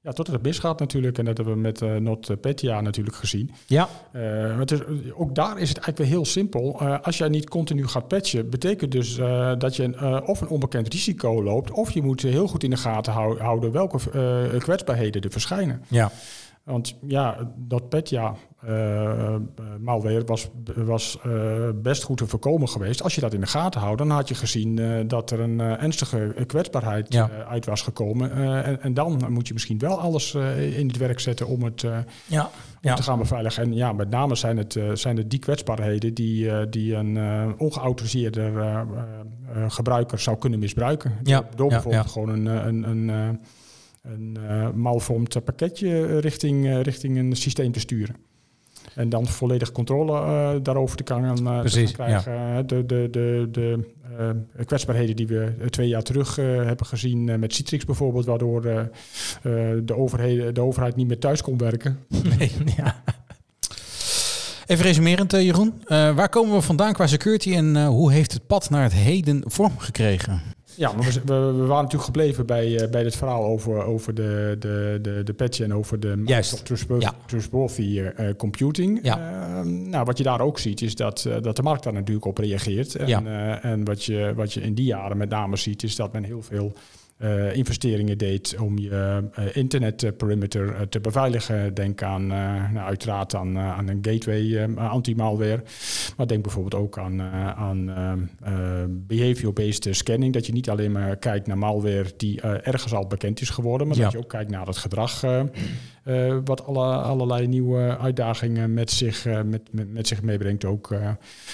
Ja. totdat het misgaat natuurlijk. En dat hebben we met eh NotPetya natuurlijk gezien. Ja, maar het is, ook daar is het eigenlijk weer heel simpel. Eh, als jij niet continu gaat patchen, betekent dus dat je of een onbekend risico loopt, of je moet heel goed in de gaten hou- houden welke kwetsbaarheden er verschijnen. ja. Want ja, dat Petya eh, eh, malware was, was eh, best goed te voorkomen geweest. Als je dat in de gaten houdt, dan had je gezien dat er een ernstige kwetsbaarheid Ja. uit was gekomen. En, en dan moet je misschien wel alles in het werk zetten om het Ja, om ja. te gaan beveiligen. En ja, met name zijn het, zijn het die kwetsbaarheden die, die een ongeautoriseerde gebruiker zou kunnen misbruiken. Ja, Door, bijvoorbeeld gewoon een, een, een, een malvormd pakketje richting, richting een systeem te sturen. En dan volledig controle eh, daarover te kan, gaan, eh, te gaan krijgen. De, de, de, de eh, kwetsbaarheden die we eh, twee jaar terug hebben gezien met Citrix bijvoorbeeld, waardoor de, overheden, de overheid niet meer thuis kon werken. Nee, ja. Even resumerend, Jeroen. Waar komen we vandaan qua security en hoe heeft het pad naar het heden vorm gekregen? Ja, maar we, we, we waren natuurlijk gebleven bij, eh, bij dit verhaal over, over de, de, de, de patch en over de Microsoft Trustworthy, eh, Computing. Ja. Eh, nou, wat je daar ook ziet, is dat, eh, dat de markt daar natuurlijk op reageert. En, Ja. eh, en wat, je, wat je in die jaren met name ziet, is dat men heel veel eh, investeringen deed om je eh, internetperimeter eh, te beveiligen. Denk aan, nou, uiteraard aan, aan een gateway anti-malware. Maar denk bijvoorbeeld ook aan, aan eh, eh, behavior-based scanning. Dat je niet alleen maar kijkt naar malware die ergens al bekend is geworden, maar Ja. dat je ook kijkt naar het gedrag. Eh, wat alle, allerlei nieuwe uitdagingen met zich, eh, met, met, met zich meebrengt ook. eh.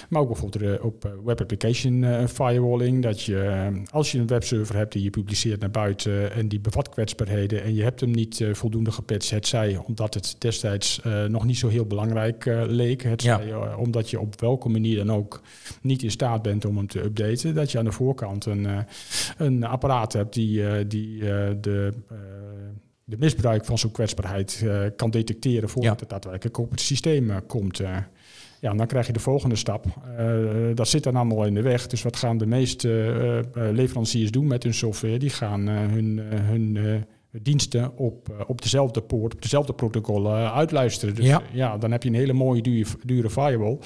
maar ook bijvoorbeeld op web application firewalling. Dat je, als je een webserver hebt die je publiceert naar buiten en die bevat kwetsbaarheden en je hebt hem niet voldoende gepatcht, het zij omdat het destijds nog niet zo heel belangrijk leek. Het Ja. omdat je op welke manier dan ook niet in staat bent om hem te updaten. Dat je aan de voorkant een, een apparaat hebt die, die de, de misbruik van zo'n kwetsbaarheid eh, kan detecteren voordat Ja. het daadwerkelijk op het systeem eh, komt. eh. ja, dan krijg je de volgende stap. Dat zit dan allemaal in de weg. Dus wat gaan de meeste leveranciers doen met hun software? Die gaan hun, hun, diensten op, eh, op dezelfde poort, op dezelfde protocol eh, uitluisteren. Dus Ja. ja. dan heb je een hele mooie dure, dure firewall.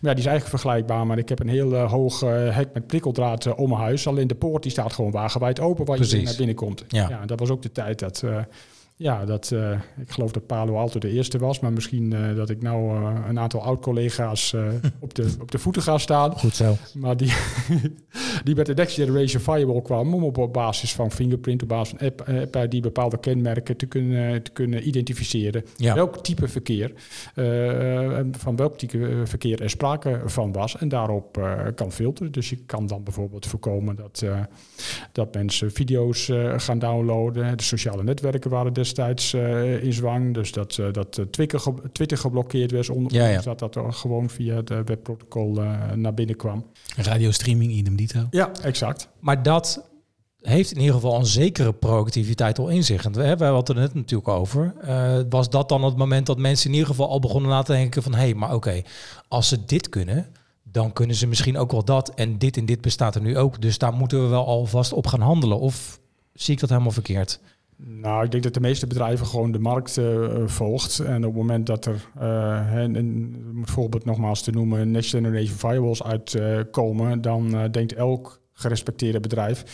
Maar ja, die is eigenlijk vergelijkbaar, maar ik heb een heel eh, hoog eh, hek met prikkeldraad eh, om mijn huis. Alleen de poort die staat gewoon wagenwijd open waar je Precies. naar binnen komt. Ja. dat was ook de tijd dat... ja, dat, eh, ik geloof dat Palo Alto de eerste was, maar misschien eh, dat ik nou eh, een aantal oud-collega's op, de, op de voeten ga staan. Goed zo. Maar die, die met de Next Generation Firewall kwam om op, op basis van fingerprint, op basis van app, app ID bepaalde kenmerken te kunnen, te kunnen identificeren. Ja. Welk type verkeer, van welk type verkeer er sprake van was. En daarop kan filteren. Dus je kan dan bijvoorbeeld voorkomen dat, dat mensen video's gaan downloaden. De sociale netwerken waren destijds eh, in zwang. Dus dat, eh, dat eh, Twitter, ge- Twitter geblokkeerd werd. Ondanks Ja, ja. dat dat er gewoon via het webprotocol naar binnen kwam. Radiostreaming, idem dito. Ja, exact. Maar dat heeft in ieder geval een zekere proactiviteit al in zich. En we hebben het er net natuurlijk over. Was dat dan het moment dat mensen in ieder geval al begonnen na te denken van... hé, hey, maar oké, als ze dit kunnen, dan kunnen ze misschien ook wel dat. En dit en dit bestaat er nu ook. Dus daar moeten we wel alvast op gaan handelen. Of zie ik dat helemaal verkeerd? Nou, ik denk dat de meeste bedrijven gewoon de markt eh, volgt. En op het moment dat er, eh, hè, en, om het voorbeeld nogmaals te noemen, next generation firewalls uitkomen, dan eh, denkt elk gerespecteerde bedrijf,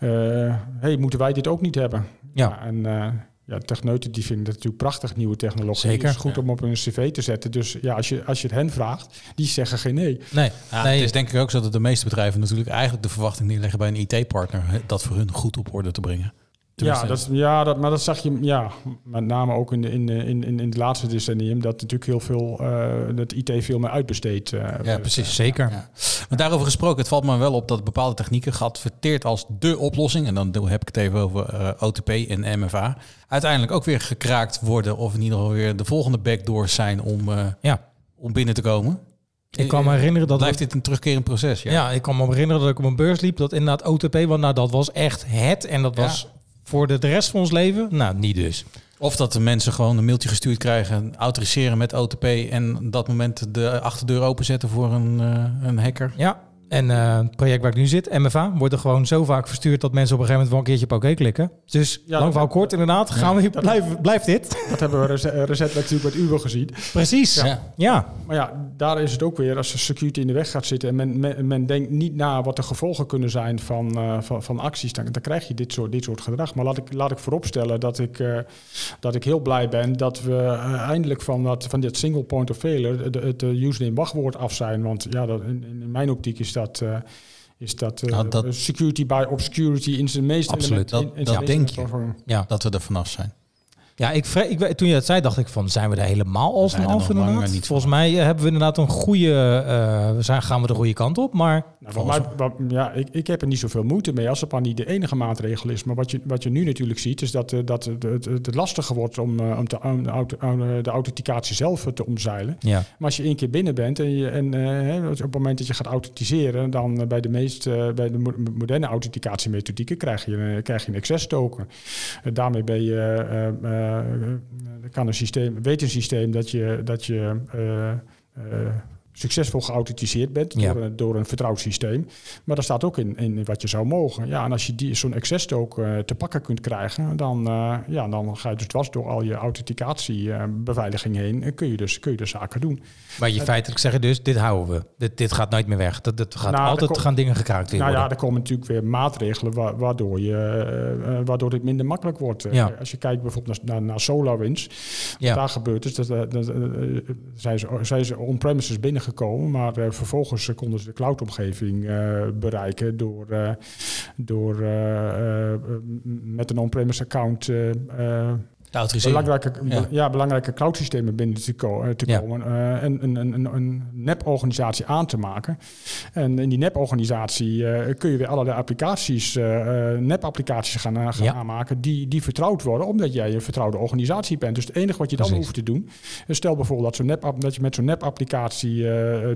eh hey, moeten wij dit ook niet hebben? Ja. en eh, ja, techneuten die vinden het natuurlijk prachtig, nieuwe technologie. Zeker. is goed om op hun cv te zetten. Dus ja, als je, als je het hen vraagt, die zeggen geen nee. Nee, Ja, nee. Het is denk ik ook zo dat de meeste bedrijven natuurlijk eigenlijk de verwachting neerleggen bij een IT-partner. Dat voor hun goed op orde te brengen. Ja, dat, ja dat, maar dat zag je ja, met name ook in, de- in, de- in, in, in het laatste decennium, dat natuurlijk heel veel, eh dat IT veel meer uitbesteed. eh, Ja, precies. Zeker. Ja. Maar daarover gesproken, het valt me wel op dat bepaalde technieken geadverteerd als de oplossing, en dan heb ik het even over eh, OTP en MFA, uiteindelijk ook weer gekraakt worden of in ieder geval weer de volgende backdoors zijn om, eh, Ja. om binnen te komen. Ik kan me herinneren dat... Blijft dit een terugkerend proces? Ja. Ja. ik kan me herinneren dat ik op een beurs liep. Dat inderdaad OTP, want nou, dat was echt het. En dat Ja. Voor de, de rest van ons leven, nou, niet dus. Of dat de mensen gewoon een mailtje gestuurd krijgen, autoriseren met OTP en op dat moment de achterdeur openzetten voor een, eh, een hacker. Ja, en eh, het project waar ik nu zit, MFA, wordt er gewoon zo vaak verstuurd dat mensen op een gegeven moment wel een keertje op oké klikken. Dus Ja, lang verhaal kort inderdaad, gaan we, blijf, blijft dit. Dat hebben we rece- eh, natuurlijk met Uber gezien. Precies. Ja. Ja. Maar ja, daar is het ook weer als de security in de weg gaat zitten en men, men, men denkt niet na wat de gevolgen kunnen zijn van, eh, van, van acties, dan, dan krijg je dit soort, dit soort gedrag. Maar laat ik, laat ik vooropstellen dat ik, dat ik heel blij ben dat we eindelijk van, dat, van dit single point of failure het eh, username wachtwoord af zijn. Want ja, dat, in, in mijn optiek is dat. Is dat, eh, Nou, dat- security by obscurity in zijn meest Absoluut, element- in- in dat denk je. ja. Dat we er vanaf zijn. Ja, ik, ik, toen je het zei, dacht ik van, zijn we er helemaal al zijn vanaf nog lang inderdaad? niet Volgens mij eh, hebben we inderdaad een goede, eh, we zijn, gaan we de goede kant op, maar Nou, voor mij, wat- ja, ik, ik heb er niet zoveel moeite mee als het maar niet de enige maatregel is. Maar wat je, wat je nu natuurlijk ziet, is dat, eh, dat het, het, het lastiger wordt om, om, te, om de, auto, om de authenticatie zelf te omzeilen. ja. Maar als je één keer binnen bent en, je, en hè, op het moment dat je gaat authenticeren, dan bij de meest eh, bij de mo- moderne authenticatiemethodieken krijg je, een- krijg je een access token. Daarmee ben je, eh, eh, eh, kan een systeem, weet een systeem dat je, dat je eh, eh, succesvol geauthenticeerd bent Ja. door, een, door een vertrouwd systeem. Maar daar staat ook in, in wat je zou mogen. Ja, en als je die, zo'n access token eh, te pakken kunt krijgen, dan, eh, ja, dan ga je dus dwars door al je authenticatiebeveiliging heen. En kun je, dus, kun je dus zaken doen. Maar je feitelijk zeggen dus, dit houden we. Dit, dit gaat nooit meer weg. Dat, dat gaat Nou, altijd kom- gaan dingen gekraakt weer Nou ja, worden. er komen natuurlijk weer maatregelen wa- waardoor, je, eh, eh, waardoor dit minder makkelijk wordt. Eh, Ja. Als je kijkt bijvoorbeeld naar, naar, naar SolarWinds, Ja. wat daar gebeurt is, dat, eh, dat, eh, eh, zijn ze, zijn ze on-premises binnengekomen, maar eh, vervolgens konden ze de cloudomgeving eh bereiken door, eh, door met een on-premise account belangrijke, Ja. belangrijke cloud-systemen binnen te, ko- eh, te Ja. komen eh, en een, een, een, nep-organisatie aan te maken. En in die nep-organisatie eh, kun je weer allerlei applicaties, eh, nep-applicaties gaan, gaan Ja. aanmaken die, die vertrouwd worden, omdat jij een vertrouwde organisatie bent. Dus het enige wat je dan Precies. hoeft te doen, stel bijvoorbeeld dat, zo'n nep, dat je met zo'n nep-applicatie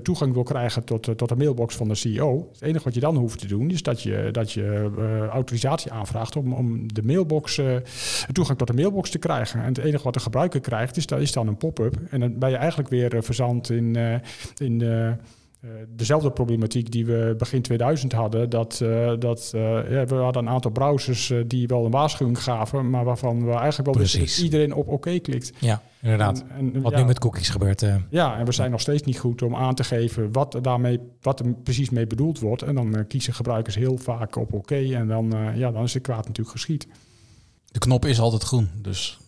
toegang wil krijgen tot, tot de mailbox van de CEO. Het enige wat je dan hoeft te doen, is dat je, dat je autorisatie aanvraagt om, om de mailbox, toegang tot de mailbox te krijgen. En het enige wat de gebruiker krijgt, is, is dan een pop-up. En dan ben je eigenlijk weer eh, verzand in, eh, in, eh, dezelfde problematiek die we begin 2000 hadden. Dat, dat ja, we hadden een aantal browsers die wel een waarschuwing gaven, maar waarvan we eigenlijk wel wisten dat Precies. iedereen op oké klikt. Ja, inderdaad. En, en, Wat ja, nu met cookies gebeurt. ja, en we zijn nog steeds niet goed om aan te geven wat daarmee, wat er precies mee bedoeld wordt. En dan kiezen gebruikers heel vaak op oké en dan, ja, dan is de kwaad natuurlijk geschied. De knop is altijd groen, dus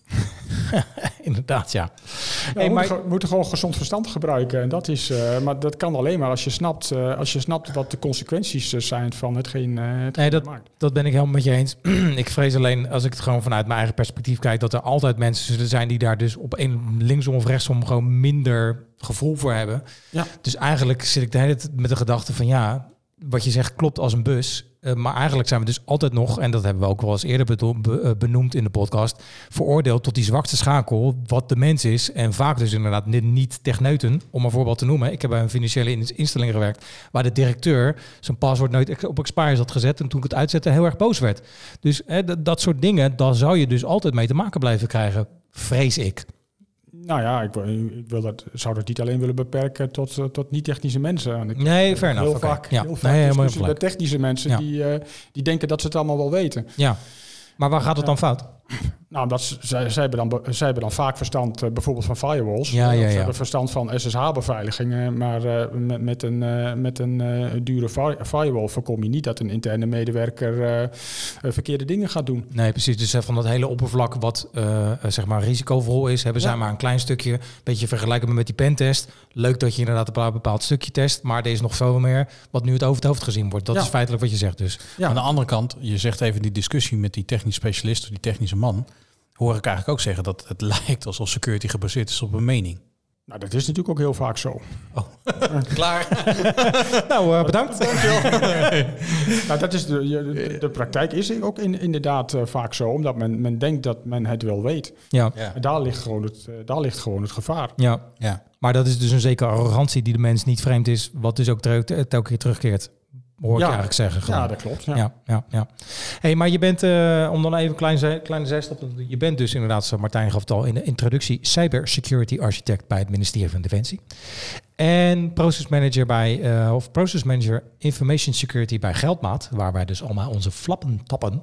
inderdaad, ja. Hey, we, moeten, maar- ge- we moeten gewoon gezond verstand gebruiken. En dat is, eh, maar dat kan alleen maar als je snapt, eh, als je snapt wat de consequenties eh, zijn van hetgeen, eh hetgeen Nee, dat, je maakt. dat ben ik helemaal met je eens. ik vrees alleen, als ik het gewoon vanuit mijn eigen perspectief kijk, dat er altijd mensen zullen zijn die daar dus op een linksom of rechtsom gewoon minder gevoel voor hebben. Ja. Dus eigenlijk zit ik de hele tijd met de gedachte van ja, wat je zegt klopt als een bus. Eh, maar eigenlijk zijn we dus altijd nog, en dat hebben we ook wel eens eerder eh, benoemd in de podcast, veroordeeld tot die zwakste schakel, wat de mens is. En vaak dus inderdaad ni- niet techneuten, om een voorbeeld te noemen. Ik heb bij een financiële in- instelling gewerkt, waar de directeur zijn paswoord nooit op expires had gezet. En toen ik het uitzette, heel erg boos werd. Dus hè, dat soort dingen, daar zou je dus altijd mee te maken blijven krijgen, vrees ik. Nou ja, ik, wil- ik wil dat, zou dat niet alleen willen beperken tot, eh, tot niet-technische mensen. Ik, Nee, enough. Heel vaak, heel vaak Nee, met technische mensen Ja. die, eh, die denken dat ze het allemaal wel weten. Ja. Maar waar gaat het dan fout? Nou, omdat ze, zij, zij, hebben dan, zij hebben dan vaak verstand eh, bijvoorbeeld van firewalls. Ja, Ze ja. hebben verstand van SSH-beveiliging. eh, maar eh, met, met een, eh, met een eh, dure fi- firewall voorkom je niet dat een interne medewerker verkeerde dingen gaat doen. Nee, precies. Dus van dat hele oppervlak wat zeg maar risicovol is, hebben zij Ja. maar een klein stukje. Beetje vergelijkbaar met die pentest. Leuk dat je inderdaad een bepaald- bepaald stukje test, maar er is nog veel meer wat nu het over het hoofd gezien wordt. Dat Ja. is feitelijk wat je zegt dus. Ja. Aan de andere kant, je zegt even die discussie met die technisch specialist of die technische man. Hoor ik eigenlijk ook zeggen dat het lijkt alsof security gebaseerd is op een mening. Nou, dat is natuurlijk ook heel vaak zo. Klaar. Nou, eh, bedankt. Nou, dat is de, de, de praktijk is ook in, inderdaad eh, vaak zo, omdat men, men denkt dat men het wel weet. Ja, Ja. En daar ligt gewoon het, eh, daar ligt gewoon het gevaar. ja. ja. Maar dat is dus een zekere arrogantie die de mens niet vreemd is, wat dus ook telkens keer terugkeert. Hoor ik Ja. eigenlijk zeggen. Gewoon. Ja, dat klopt. Ja. Ja, ja, ja. Hey, maar je bent, eh, om dan even een klein, kleine zijstap te doen. Je bent dus inderdaad, zoals Martijn gaf het al in de introductie, cybersecurity architect bij het ministerie van Defensie. En process manager bij, eh, of process manager information security bij Geldmaat, waar wij dus allemaal onze flappen tappen.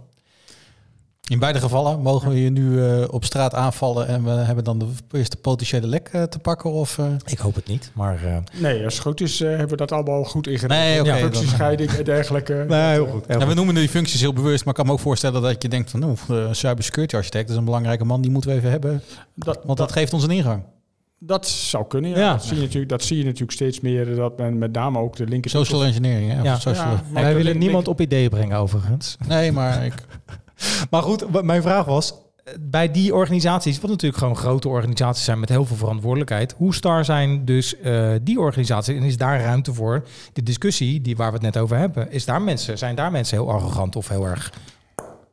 In beide gevallen mogen we je nu eh, op straat aanvallen en we hebben dan de eerste potentiële lek eh, te pakken? Of, eh? Ik hoop het niet, maar eh, Nee, als het goed is, eh, hebben we dat allemaal goed ingeregeld. Nee, ja, dan- functiescheiding en dergelijke. nee, heel goed. Heel Ja, we goed. noemen die functies heel bewust, maar ik kan me ook voorstellen dat je denkt van, nou, eh, cybersecurity architect is een belangrijke man, die moeten we even hebben, Dat, want dat geeft ons een ingang. dat zou kunnen, ja. Ja. Dat, zie je natuurlijk, dat zie je natuurlijk steeds meer, dat men met name ook de linker... Social engineering, hè? Of Ja. social- Ja. Wij willen link- niemand op ideeën brengen overigens. Nee, maar ik, Maar goed, mijn vraag was, bij die organisaties, wat natuurlijk gewoon grote organisaties zijn met heel veel verantwoordelijkheid, hoe star zijn dus eh, die organisaties en is daar ruimte voor de discussie die waar we het net over hebben? Is daar mensen, zijn daar mensen heel arrogant of heel erg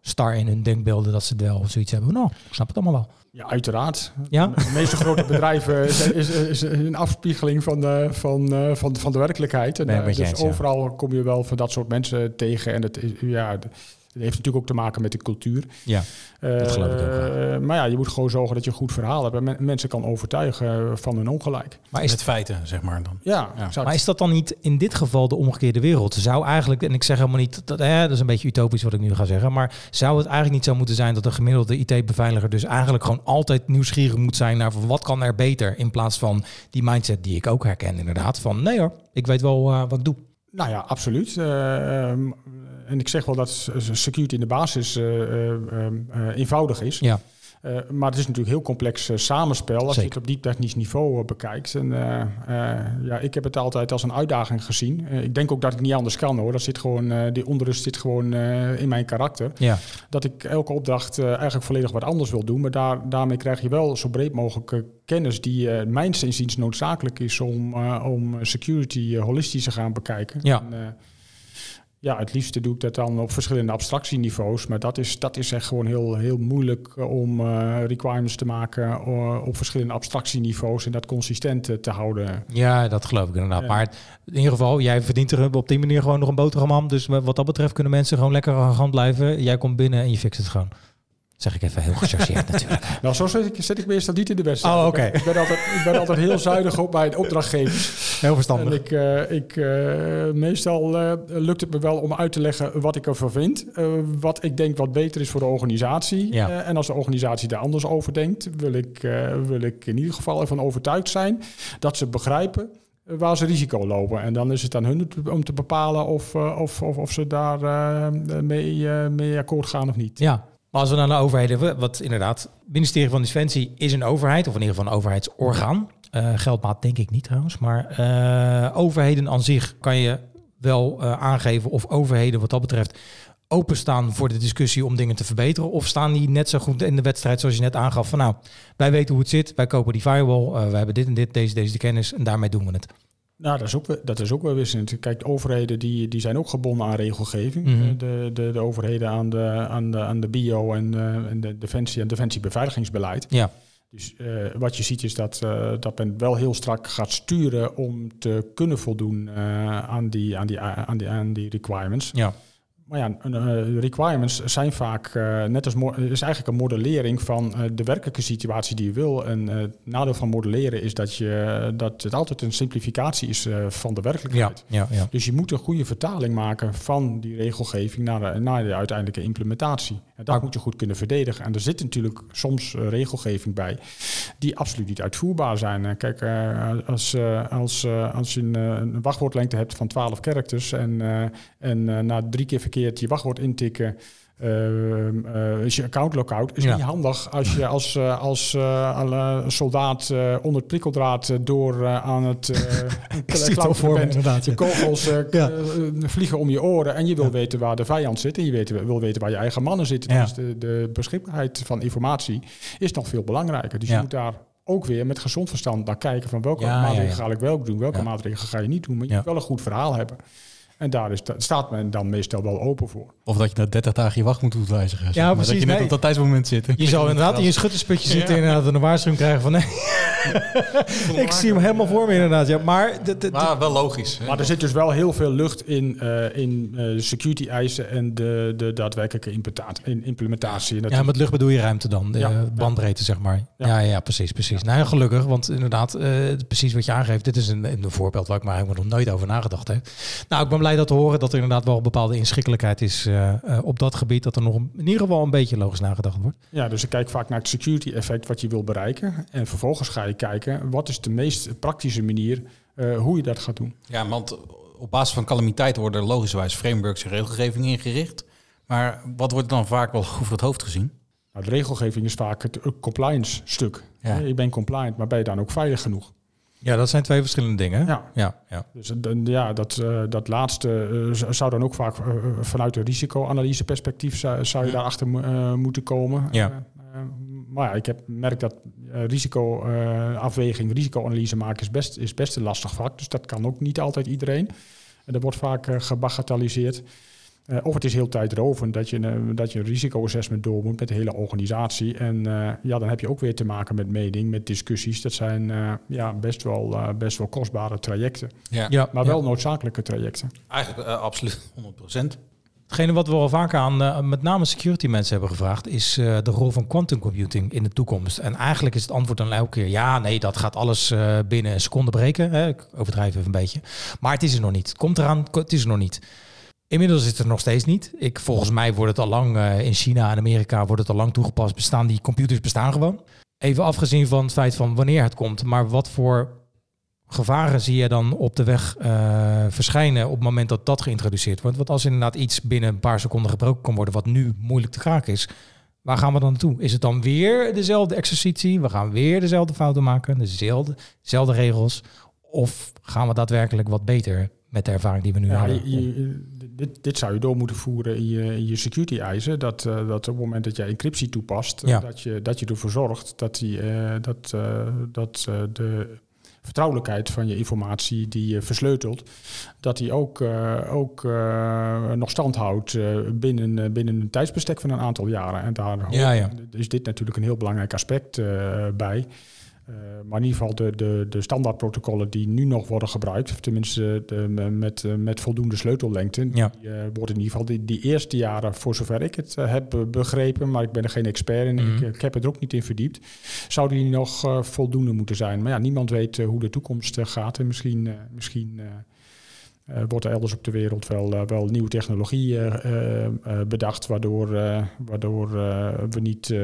star in hun denkbeelden dat ze wel zoiets hebben? Nou, ik snap het allemaal wel. Ja, uiteraard. Ja? De meeste grote bedrijven is, is, is een afspiegeling van de, van, eh, van, van de werkelijkheid. En, eh, dus eens, ja. overal kom je wel van dat soort mensen tegen. En het, is- ja, het heeft natuurlijk ook te maken met de cultuur. Ja, dat geloof ik ook Eh, maar ja, je moet gewoon zorgen dat je een goed verhaal hebt. En men- mensen kan overtuigen van hun ongelijk. maar is, met feiten, zeg maar dan. Ja, Ja. exact. maar is dat dan niet in dit geval de omgekeerde wereld? Zou eigenlijk, en ik zeg helemaal niet, dat, hè, dat is een beetje utopisch wat ik nu ga zeggen, maar zou het eigenlijk niet zo moeten zijn dat de gemiddelde IT-beveiliger dus eigenlijk gewoon altijd nieuwsgierig moet zijn naar van wat kan er beter, in plaats van die mindset die ik ook herken inderdaad, van nee hoor, ik weet wel eh, wat ik doe. Nou ja, absoluut. Eh, ehm, en ik zeg wel dat security in de basis eh, eh, ehm, eh, eenvoudig is. Ja, Eh, maar het is natuurlijk heel complex eh, samenspel als je het op diep technisch niveau eh, bekijkt. En ja, ik heb het altijd als een uitdaging gezien. Ik denk ook dat ik niet anders kan hoor. Dat zit gewoon, die onrust zit gewoon in mijn karakter. ja, Dat ik elke opdracht eigenlijk volledig wat anders wil doen. Maar daar, daarmee krijg je wel zo breed mogelijke kennis die eh mijns inziens noodzakelijk is om, om security holistisch te gaan bekijken. Ja. En, ja, het liefste doe ik dat dan op verschillende abstractieniveaus. Maar dat is, dat is echt gewoon heel, heel moeilijk eh, om eh, requirements te maken eh, op verschillende abstractieniveaus en dat consistent te houden. ja, dat geloof ik inderdaad. Ja. Maar in ieder geval, jij verdient er op die manier gewoon nog een boterham aan, dus wat dat betreft kunnen mensen gewoon lekker arrogant blijven. Jij komt binnen en je fixt het gewoon. Zeg ik even heel gechargeerd natuurlijk. Nou, zo zet ik, zet ik meestal niet in de wedstrijd. Oh, oké. Ik, ben, ik, ben altijd, ik ben altijd heel zuinig op mijn opdrachtgevers. Heel En verstandig. ik, eh, ik, eh, meestal eh, lukt het me wel om uit te leggen wat ik ervan vind. wat ik denk wat beter is voor de organisatie. Ja. En als de organisatie daar anders over denkt, wil ik, wil ik in ieder geval ervan overtuigd zijn dat ze begrijpen waar ze risico lopen. En dan is het aan hun om te bepalen of, of, of, of ze daar mee, mee akkoord gaan of niet. Ja, maar als we naar overheden, wat inderdaad, het ministerie van Defensie is een overheid, of in ieder geval een overheidsorgaan. Eh geldmaat denk ik niet trouwens, maar eh, overheden aan zich kan je wel eh, aangeven of overheden wat dat betreft openstaan voor de discussie om dingen te verbeteren? Of staan die net zo goed in de wedstrijd zoals je net aangaf van nou, wij weten hoe het zit, wij kopen die firewall, we hebben dit en dit, deze, deze kennis en daarmee doen we het. Nou, dat is ook, dat is ook wel wisselend. Kijk, de overheden die, die zijn ook gebonden aan regelgeving. Mhm. Eh, de, de, de overheden aan de, aan de, aan de bio en, eh, en de defensie en defensiebeveiligingsbeleid. Ja, Dus eh, wat je ziet is dat, dat men wel heel strak gaat sturen om te kunnen voldoen aan, die, aan, die, aan, die, aan die requirements. ja. Maar ja, eh, requirements zijn vaak eh, net als is eigenlijk een modellering van eh, de werkelijke situatie die je wil. En het nadeel van modelleren is dat, je, dat het altijd een simplificatie is van de werkelijkheid. ja, ja. Dus je moet een goede vertaling maken van die regelgeving naar de, naar de uiteindelijke implementatie. En dat moet je goed kunnen verdedigen. En er zit natuurlijk soms regelgeving bij die absoluut niet uitvoerbaar zijn. Kijk, als, als, als je een, een wachtwoordlengte hebt van 12 characters en, en na drie keer verkeerd je wachtwoord intikken. eh, is je account lockout. Is Ja. niet handig als je als, eh, als eh, soldaat eh, onder het prikkeldraad door aan het me bent. De ja. kogels Ja. vliegen om je oren en je wil Ja. weten waar de vijand zit en je weet, wil weten waar je eigen mannen zitten. Dus de, de beschikbaarheid van informatie is nog veel belangrijker. Dus je moet daar ook weer met gezond verstand naar kijken van welke maatregelen ga ik wel doen, welke maatregelen ga je niet doen. Maar je moet wel een goed verhaal hebben. En daar is, staat men dan meestal wel open voor. Of dat je na 30 dagen je wacht moet wijzigen. Ja, maar. precies, Dat je net nee. op dat tijdsmoment zit. Je zou inderdaad in je schuttersputje zitten en inderdaad een waarschuwing krijgen van nee. ik zie hem helemaal voor me inderdaad. Ja, maar de, de- de- Maar wel logisch. hè. Maar er zit dus wel heel veel lucht in, eh, in eh, security eisen en de, de daadwerkelijke implementatie. Ja, met lucht bedoel je ruimte dan, de Ja, ja. bandbreedte zeg maar. Ja, Ja. ja, precies, precies. Nou ja, gelukkig, want inderdaad, eh, precies wat je aangeeft, dit is een, een voorbeeld waar ik maar helemaal nog nooit over nagedacht heb. Nou, ik ben blij dat te horen dat er inderdaad wel een bepaalde inschikkelijkheid is eh, eh, op dat gebied, dat er nog in ieder geval een beetje logisch nagedacht wordt. Ja, dus ik kijk vaak naar het security effect wat je wil bereiken. En vervolgens ga je kijken wat is de meest praktische manier eh, hoe je dat gaat doen. Ja, want op basis van calamiteiten worden er logischerwijs frameworks en regelgeving ingericht. Maar wat wordt dan vaak wel over het hoofd gezien? Nou, de regelgeving is vaak het compliance stuk. Ja. Je bent compliant, maar ben je dan ook veilig genoeg? Ja, dat zijn twee verschillende dingen. Ja. ja, ja. Dus eh, ja, dat, eh, dat laatste eh, zou dan ook vaak vanuit een risicoanalyse perspectief zou, zou je daarachter mo- moeten komen. Ja. Maar ja, ik heb merk dat risicoafweging, risicoanalyse maken is best, is best een lastig vak. Dus dat kan ook niet altijd iedereen. En dat wordt vaak gebagatelliseerd. Eh, of het is heel tijdrovend dat je, een- dat je een risicoassessment door moet met de hele organisatie. En eh, ja, dan heb je ook weer te maken met mening, met discussies. Dat zijn eh, ja, best, wel, eh, best wel kostbare trajecten. Ja, ja Maar ja. wel noodzakelijke trajecten. eigenlijk absoluut 100%. Hetgene wat we al vaker aan eh, met name security mensen hebben gevraagd, is eh, de rol van quantum computing in de toekomst. En eigenlijk is het antwoord dan elke keer ja, nee, dat gaat alles eh, binnen een seconde breken. Hè? Ik overdrijf even een beetje. Maar het is er nog niet. Het komt eraan, het is er nog niet. Inmiddels is het er nog steeds niet. Ik, volgens mij wordt het al lang eh, in China en Amerika wordt het al lang toegepast. Bestaan die computers bestaan gewoon. Even afgezien van het feit van wanneer het komt, maar wat voor gevaren zie je dan op de weg eh, verschijnen op het moment dat dat geïntroduceerd wordt? Want als inderdaad iets binnen een paar seconden gebroken kan worden, wat nu moeilijk te kraken is, waar gaan we dan naartoe? Is het dan weer dezelfde exercitie? We gaan weer dezelfde fouten maken, dezelfde, dezelfde regels? Of gaan we daadwerkelijk wat beter met de ervaring die we nu Ja, hebben? je- je- dit, dit zou je door moeten voeren in je, in je security eisen. Dat, eh, dat op het moment dat jij encryptie toepast, eh, Ja. dat, je, dat je ervoor zorgt dat, die, eh, dat, dat de vertrouwelijkheid van je informatie die je versleutelt, dat die ook, ook nog stand houdt binnen, binnen een tijdsbestek van een aantal jaren. En daar Ja, ja. is dit natuurlijk een heel belangrijk aspect bij. Uh, maar in ieder geval de, de, de standaardprotocollen die nu nog worden gebruikt, of tenminste de, met, met voldoende sleutellengte, Ja. die worden in ieder geval die, die eerste jaren, voor zover ik het heb begrepen, maar ik ben er geen expert in, Mhm. ik, ik heb het er ook niet in verdiept, zouden die nog voldoende moeten zijn. Maar ja, niemand weet hoe de toekomst gaat en misschien, misschien uh, wordt er elders op de wereld wel, uh, wel nieuwe technologie uh, bedacht, waardoor, waardoor we niet.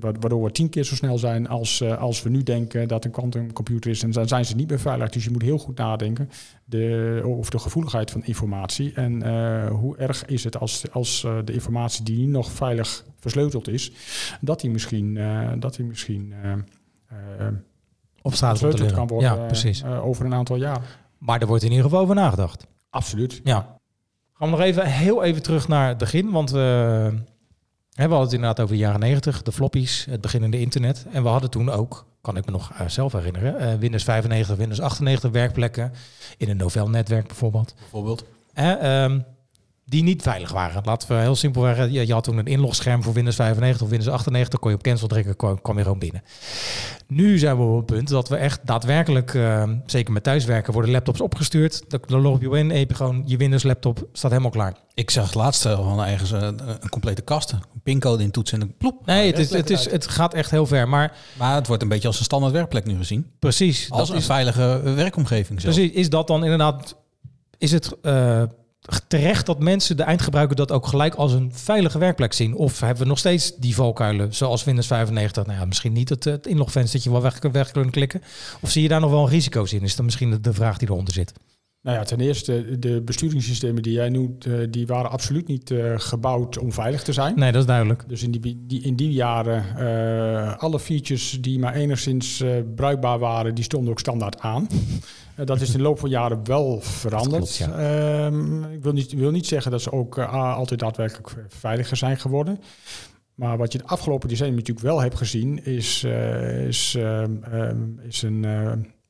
Waardoor we tien keer zo snel zijn als, als we nu denken dat een quantumcomputer is. En dan zijn ze niet beveiligd. Dus je moet heel goed nadenken de, over de gevoeligheid van informatie. En hoe erg is het als, als de informatie die nu nog veilig versleuteld is, dat die misschien, dat die misschien op straat versleuteld kan worden ja, precies. over een aantal jaar. Maar er wordt in ieder geval over nagedacht. Absoluut. Ja. Gaan we nog even heel even terug naar het begin. Want we, hadden het inderdaad over de jaren 90, de floppies, het beginnende internet. En we hadden toen ook, kan ik me nog uh, zelf herinneren, uh, Windows 95, Windows 98 werkplekken. In een Novell-netwerk bijvoorbeeld. Bijvoorbeeld. Um, die niet veilig waren. Laten we heel simpel zeggen. Je, je had toen een inlogscherm voor Windows 95 of Windows 98. kon je op cancel drukken, kwam, kwam je gewoon binnen. Nu zijn we op het punt dat we echt daadwerkelijk, uh, zeker met thuiswerken, worden laptops opgestuurd. Dan log je in, heb je gewoon je Windows laptop, staat helemaal klaar. Ik zag laatst van ergens een, een complete kast, een pincode in toetsen en een plop. Nee, het, is, het, is, het gaat echt heel ver. Maar, maar het wordt een beetje als een standaard werkplek nu gezien. Precies. Als een is, veilige werkomgeving. Zelf. Precies. Is dat dan inderdaad, is het... Uh, terecht dat mensen, de eindgebruiker, dat ook gelijk als een veilige werkplek zien? Of hebben we nog steeds die valkuilen, zoals Windows 95? Nou ja, misschien niet het, het inlogvenstertje wel weg, weg kunnen klikken. Of zie je daar nog wel risico's in? Is dat misschien de, de vraag die eronder zit? Nou ja, ten eerste, de besturingssystemen die jij noemt, uh, die waren absoluut niet uh, gebouwd om veilig te zijn. Nee, dat is duidelijk. Dus in die, die in die jaren, uh, alle features die maar enigszins bruikbaar waren, die stonden ook standaard aan. Dat is in de loop van jaren wel veranderd. Klopt, ja. Ehm, ik wil niet, wil niet zeggen dat ze ook altijd daadwerkelijk veiliger zijn geworden. Maar wat je de afgelopen decennia natuurlijk wel hebt gezien, is, is, um, is een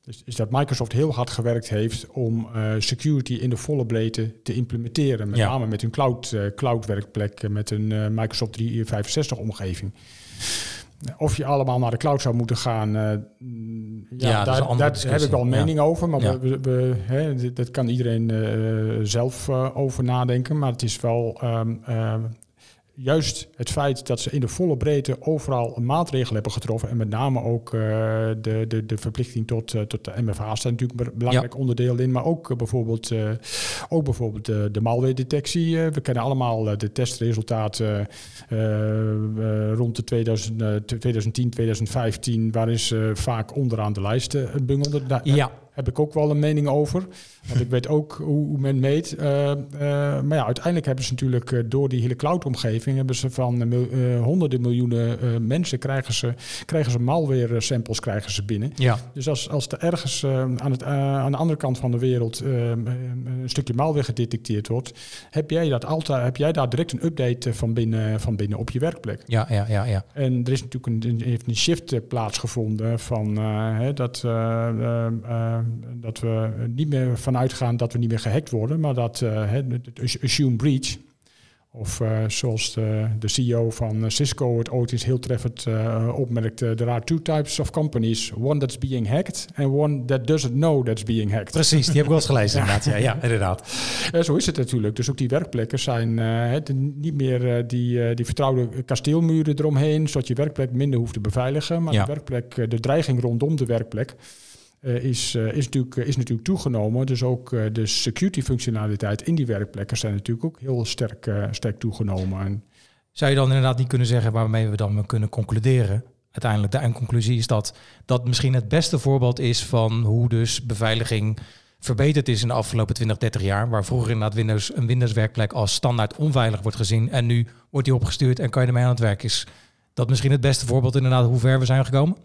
is, is, dat Microsoft heel hard gewerkt heeft om security in de volle breedte te implementeren. Met Ja. name met hun cloud, cloud werkplek, met een Microsoft 365 omgeving. Of je allemaal naar de cloud zou moeten gaan, uh, ja, Ja, daar, heb ik wel een Ja. mening over. Maar Ja. we, we, hè, dit- dat kan iedereen uh, zelf uh, over nadenken. Maar het is wel um, um, juist het feit dat ze in de volle breedte overal maatregelen hebben getroffen. En met name ook uh, de, de, de verplichting tot, uh, tot de MFA staat natuurlijk een belangrijk onderdeel in. Maar ook uh, bijvoorbeeld, ook bijvoorbeeld de, de malware-detectie. We kennen allemaal de testresultaten rond de 2000, uh, 2010, 2015, waarin ze vaak onderaan de lijst bungelde. Daar Ja. Heb ik ook wel een mening over. Want ik weet ook hoe, hoe men meet. Uh, uh, maar ja, uiteindelijk hebben ze natuurlijk uh, door die hele cloud-omgeving... hebben ze van uh, honderden miljoenen mensen... krijgen ze, krijgen ze malware-samples krijgen ze binnen. Ja. Dus als, als er ergens aan, het, aan de andere kant van de wereld... een stukje malware gedetecteerd wordt... heb jij, dat altijd, heb jij daar direct een update van binnen, van binnen op je werkplek. Ja, ja, ja, ja. En er is natuurlijk een, heeft een shift plaatsgevonden van hè, dat, dat we niet meer vanuit gaan dat we niet meer gehackt worden, maar dat het assume breach. Of uh, zoals de, de, CEO van Cisco het ooit eens heel treffend opmerkte: there are two types of companies. One that's being hacked and one that doesn't know that's being hacked. Precies, die heb ik wel eens gelezen inderdaad. Ja, ja inderdaad. Zo is het natuurlijk. Dus ook die werkplekken zijn het, niet meer die, die vertrouwde kasteelmuren eromheen, zodat je werkplek minder hoeft te beveiligen. Maar Ja. de werkplek, de dreiging rondom de werkplek. Uh, is, uh, is, natuurlijk, uh, is natuurlijk toegenomen. Dus ook de security functionaliteit in die werkplekken zijn natuurlijk ook heel sterk, sterk toegenomen. En Zou je dan inderdaad niet kunnen zeggen waarmee we dan kunnen concluderen? Uiteindelijk, de eindconclusie is dat dat misschien het beste voorbeeld is van hoe dus beveiliging verbeterd is in de afgelopen 20, 30 jaar. Waar vroeger inderdaad Windows, een Windows-werkplek als standaard onveilig wordt gezien. En nu wordt die opgestuurd en kan je ermee aan het werk. Is dat misschien het beste voorbeeld inderdaad hoe ver we zijn gekomen?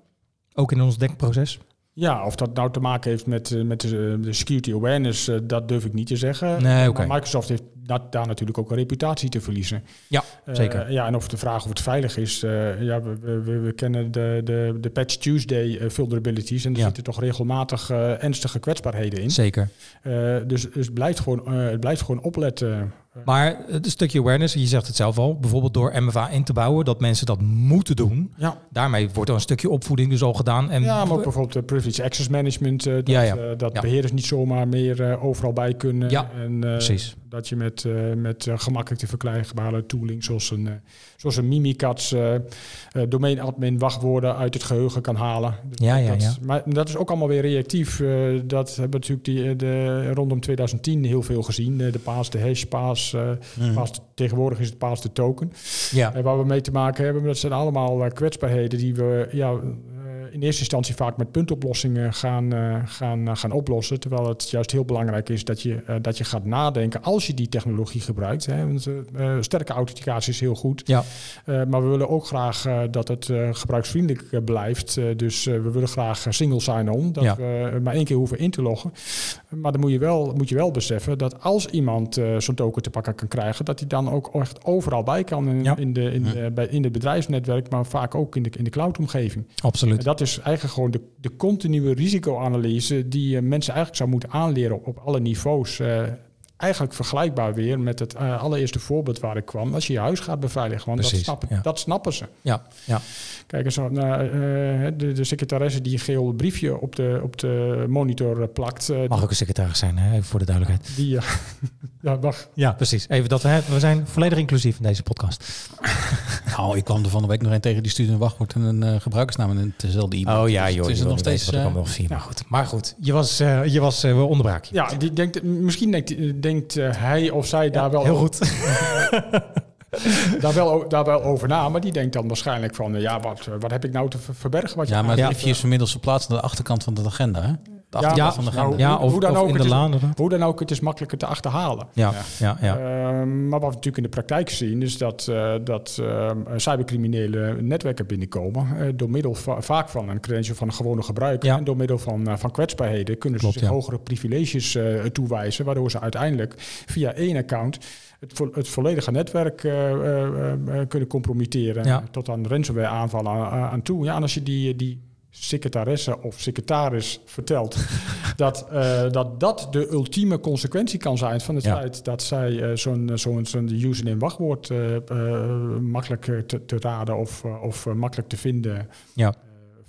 Ook in ons denkproces? Ja, of dat nou te maken heeft met, met de, de security awareness, uh, dat durf ik niet te zeggen. Nee, okay. Maar Microsoft heeft dat, daar natuurlijk ook een reputatie te verliezen. Ja, zeker. Ja, en of de vraag of het veilig is. Uh, ja, we, we, we, kennen de, de, de Patch Tuesday vulnerabilities en er ja. zitten toch regelmatig ernstige kwetsbaarheden in. Zeker. dus, dus blijft gewoon, het blijft gewoon opletten Maar het stukje awareness, je zegt het zelf al, bijvoorbeeld door MFA in te bouwen, dat mensen dat moeten doen. Ja. Daarmee wordt er een stukje opvoeding dus al gedaan. En Ja, maar ook bijvoorbeeld uh, privilege access management. eh, dat, Ja, ja. eh, dat Ja. beheerders niet zomaar meer overal bij kunnen. Ja, en, precies. Dat je met, met gemakkelijk te verkrijgbare tooling zoals een, zoals een Mimikatz domeinadmin wachtwoorden uit het geheugen kan halen. Ja, ja, dat, ja. Maar dat is ook allemaal weer reactief. dat hebben we natuurlijk die, de, rondom 2010 heel veel gezien. De paas, de hash, paas, eh, Mhm. paas. Tegenwoordig is het paas de token. ja, En waar we mee te maken hebben, dat zijn allemaal eh, kwetsbaarheden die we ja, in eerste instantie vaak met puntoplossingen gaan, eh, gaan, eh, gaan oplossen. Terwijl het juist heel belangrijk is dat je, eh, dat je gaat nadenken als je die technologie gebruikt. Hè, want, eh, eh, sterke authenticatie is heel goed. ja, Eh, maar we willen ook graag eh, dat het eh, gebruiksvriendelijk eh, blijft. Eh, dus eh, we willen graag eh, single sign-on, dat Ja. we maar één keer hoeven in te loggen. Maar dan moet je wel, moet je wel beseffen dat als iemand eh, zo'n token te pakken kan krijgen, dat hij dan ook echt overal bij kan in, Ja. in, de, in, de, bij, in het bedrijfsnetwerk, maar vaak ook in de, in de cloud-omgeving. Absoluut. dat is eigenlijk gewoon de, de continue risicoanalyse die eh, mensen eigenlijk zou moeten aanleren op, op alle niveaus. Eigenlijk vergelijkbaar weer met het eh, allereerste voorbeeld waar ik kwam. Als je je huis gaat beveiligen, want dat snappen, ja. dat snappen ze. Ja, ja, Kijk eens, naar, eh, de, de secretaresse die een geel briefje op de, op de monitor eh, plakt. mag ook een secretaris zijn, hè? even voor de duidelijkheid. die, ja, mag. Ja, precies. Even dat we, we zijn volledig inclusief in deze podcast. Nou, ik kwam er van de week nog een tegen die stuurde een wachtwoord en een eh, gebruikersnaam en dezelfde e-mail. Oh ja, Dus joh. Het is er nog steeds... ik eh, allemaal zie. Maar goed, maar goed. Je was, eh, je was we onderbraak je. Ja, die denkt, misschien denkt, denkt eh, hij of zij daar, wel Heel over, goed. daar, wel, daar wel over na. Maar die denkt dan waarschijnlijk van, eh, ja, wat, wat heb ik nou te ver- verbergen? Wat je ja, maar het aangeeft? briefje is inmiddels verplaatst aan de achterkant van de agenda, hè? De Ja, ja, van de nou. Ja, hoe- of, hoe dan of ook, in de laan. Hoe dan ook, het is makkelijker te achterhalen. Ja, ja, ja. Ehm, maar wat we natuurlijk in de praktijk zien, is dat, eh, dat ehm, cybercriminelen netwerken binnenkomen. eh, door middel va- vaak van een credential van een gewone gebruiker. Ja. En door middel van, eh, van kwetsbaarheden kunnen Klopt, ze zich ja. hogere privileges eh, toewijzen. Waardoor ze uiteindelijk via één account het, vo- het volledige netwerk eh, eh, eh, eh, kunnen compromitteren. Ja. Tot aan ransomware aanvallen aan, aan toe. Ja, en als je die, die secretaresse of secretaris vertelt dat, eh, dat dat de ultieme consequentie kan zijn van het Ja. feit dat zij eh, zo'n zo'n zo'n username wachtwoord eh, eh, makkelijk eh, te, te raden of, eh, of eh, makkelijk te vinden Ja. eh,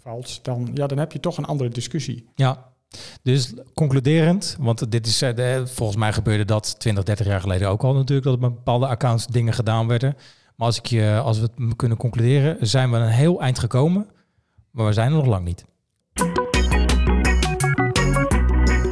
valt, dan, ja, dan heb je toch een andere discussie. Ja, dus concluderend, want dit is eh, de, volgens mij gebeurde dat 20, 30 jaar geleden ook al natuurlijk, dat met bepaalde accounts dingen gedaan werden. Maar als, ik je, als we het kunnen concluderen, zijn we een heel eind gekomen, maar we zijn er nog lang niet.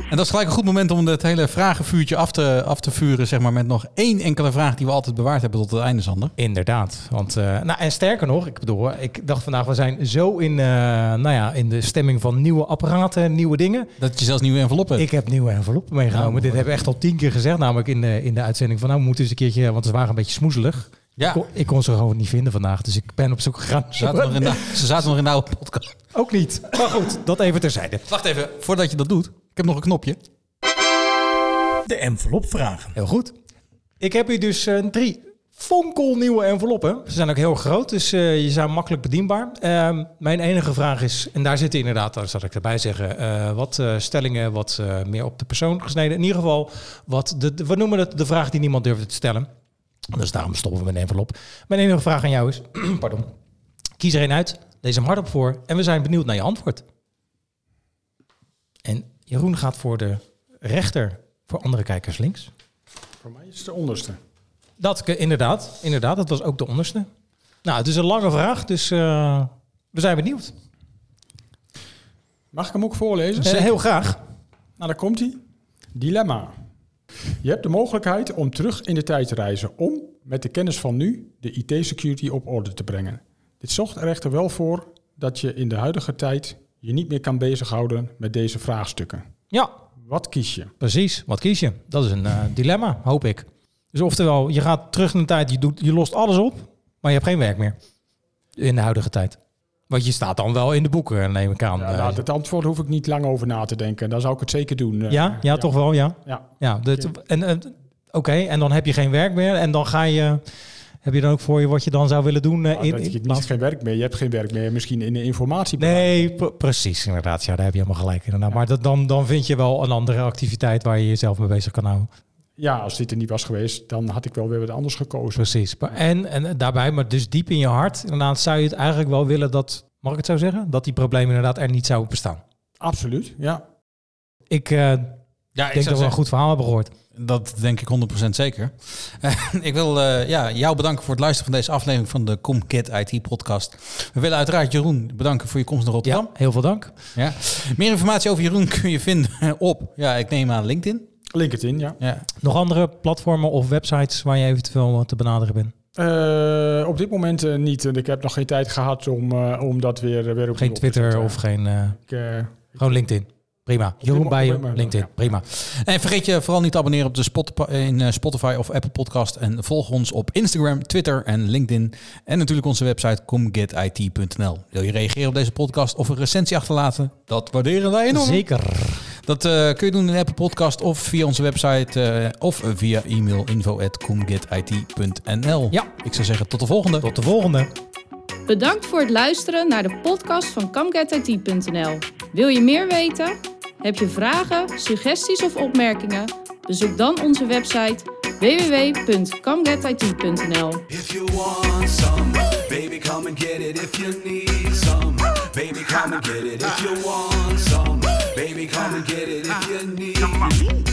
En dat is gelijk een goed moment om het hele vragenvuurtje af te, af te vuren, zeg maar, met nog één enkele vraag die we altijd bewaard hebben tot het einde, Sander. Inderdaad, want eh, nou en sterker nog, ik bedoel, ik dacht vandaag we zijn zo in, eh, nou ja, in de stemming van nieuwe apparaten, nieuwe dingen. Dat je zelfs nieuwe enveloppen hebt. Ik heb nieuwe enveloppen meegenomen. Ja, Dit heb ik echt al tien keer gezegd, namelijk in de, in de uitzending van nou we moeten eens een keertje, want ze waren een beetje smoezelig. Ja, Ik, kon, ik kon ze gewoon niet vinden vandaag, dus ik ben op zoek gegaan. ze zaten, nog in de, ze zaten nog in de oude podcast. Ook niet. Maar goed, dat even terzijde. Wacht even, voordat je dat doet. Ik heb nog een knopje. De envelopvragen. Heel goed. Ik heb hier dus eh, drie fonkelnieuwe enveloppen. Ze zijn ook heel groot, dus eh, je zijn makkelijk bedienbaar. Ehm, mijn enige vraag is, en daar zitten inderdaad, daar zal ik erbij zeggen, eh, wat eh, stellingen, wat eh, meer op de persoon gesneden. In ieder geval, wat de, de- we noemen het de vraag die niemand durfde te stellen. Dus daarom stoppen we met een envelop. Mijn enige vraag aan jou is, pardon, kies er een uit, lees hem hardop voor en we zijn benieuwd naar je antwoord. En Jeroen gaat voor de rechter, voor andere kijkers links. Voor mij is het de onderste. Dat inderdaad, inderdaad, dat was ook de onderste. Nou, het is een lange vraag, dus eh, we zijn benieuwd. Mag ik hem ook voorlezen? Eh, heel graag. Nou, daar komt hij. Dilemma. Je hebt de mogelijkheid om terug in de tijd te reizen om met de kennis van nu de IT-security op orde te brengen. Dit zorgt er echter wel voor dat je in de huidige tijd je niet meer kan bezighouden met deze vraagstukken. Ja, Wat kies je? precies. Wat kies je? Dat is een eh, dilemma, hoop ik. Dus oftewel, je gaat terug in de tijd, je, doet, je lost alles op, maar je hebt geen werk meer. In de huidige tijd. Want je staat dan wel in de boeken, neem ik aan. Ja, nou, het antwoord hoef ik niet lang over na te denken. Dan zou ik het zeker doen. Eh, ja, ja, toch wel, ja. Ja. ja en, Oké, en dan heb je geen werk meer en dan ga je... Heb je dan ook voor je wat je dan zou willen doen? eh, Nou, in, dat in je niet geen werk meer. Je hebt geen werk meer. Misschien in de informatie. Nee, pre- precies, inderdaad. Ja, daar heb je helemaal gelijk in. Maar dat, dan, dan vind je wel een andere activiteit waar je jezelf mee bezig kan houden. Ja, als dit er niet was geweest, dan had ik wel weer wat anders gekozen. Precies. Maar En, en daarbij, maar dus diep in je hart, inderdaad, zou je het eigenlijk wel willen dat, mag ik het zo zeggen, dat die problemen inderdaad er niet zouden bestaan. Absoluut, ja. Ik eh, Ja, ik denk dat we een goed verhaal hebben gehoord. dat denk ik 100% zeker. ik wil eh, ja, jou bedanken voor het luisteren van deze aflevering van de Comcat IT podcast. We willen uiteraard Jeroen bedanken voor je komst naar Rotterdam. Ja, heel veel dank. Ja. Meer informatie over Jeroen kun je vinden op, ja, ik neem aan LinkedIn. LinkedIn, ja. Ja. Nog andere platformen of websites waar je eventueel te benaderen bent? Eh, op dit moment eh, niet. En ik heb nog geen tijd gehad om, eh, om dat weer, weer opnieuw Geen op te Twitter of geen... eh, Ik, eh, gewoon LinkedIn. Prima. Jeroen bij je LinkedIn. Prima. En vergeet je vooral niet te abonneren op de Spotify, in eh, Spotify of Apple Podcast. En volg ons op Instagram, Twitter en LinkedIn. En natuurlijk onze website comgetit.nl. Wil je reageren op deze podcast of een recensie achterlaten? Dat waarderen wij enorm. Zeker. Dat eh, kun je doen in de Apple Podcast of via onze website eh, of via e-mail info.comgetit.nl. Ja. Ik zou zeggen tot de volgende. Tot de volgende. Bedankt voor het luisteren naar de podcast van CamGetIT.nl. Wil je meer weten? Heb je vragen, suggesties of opmerkingen? Bezoek dan onze website www.camgetit.nl. If you want some, baby, come and get it. If you need some, baby, come and get it. If you want some, baby, come and get it. If uh, you need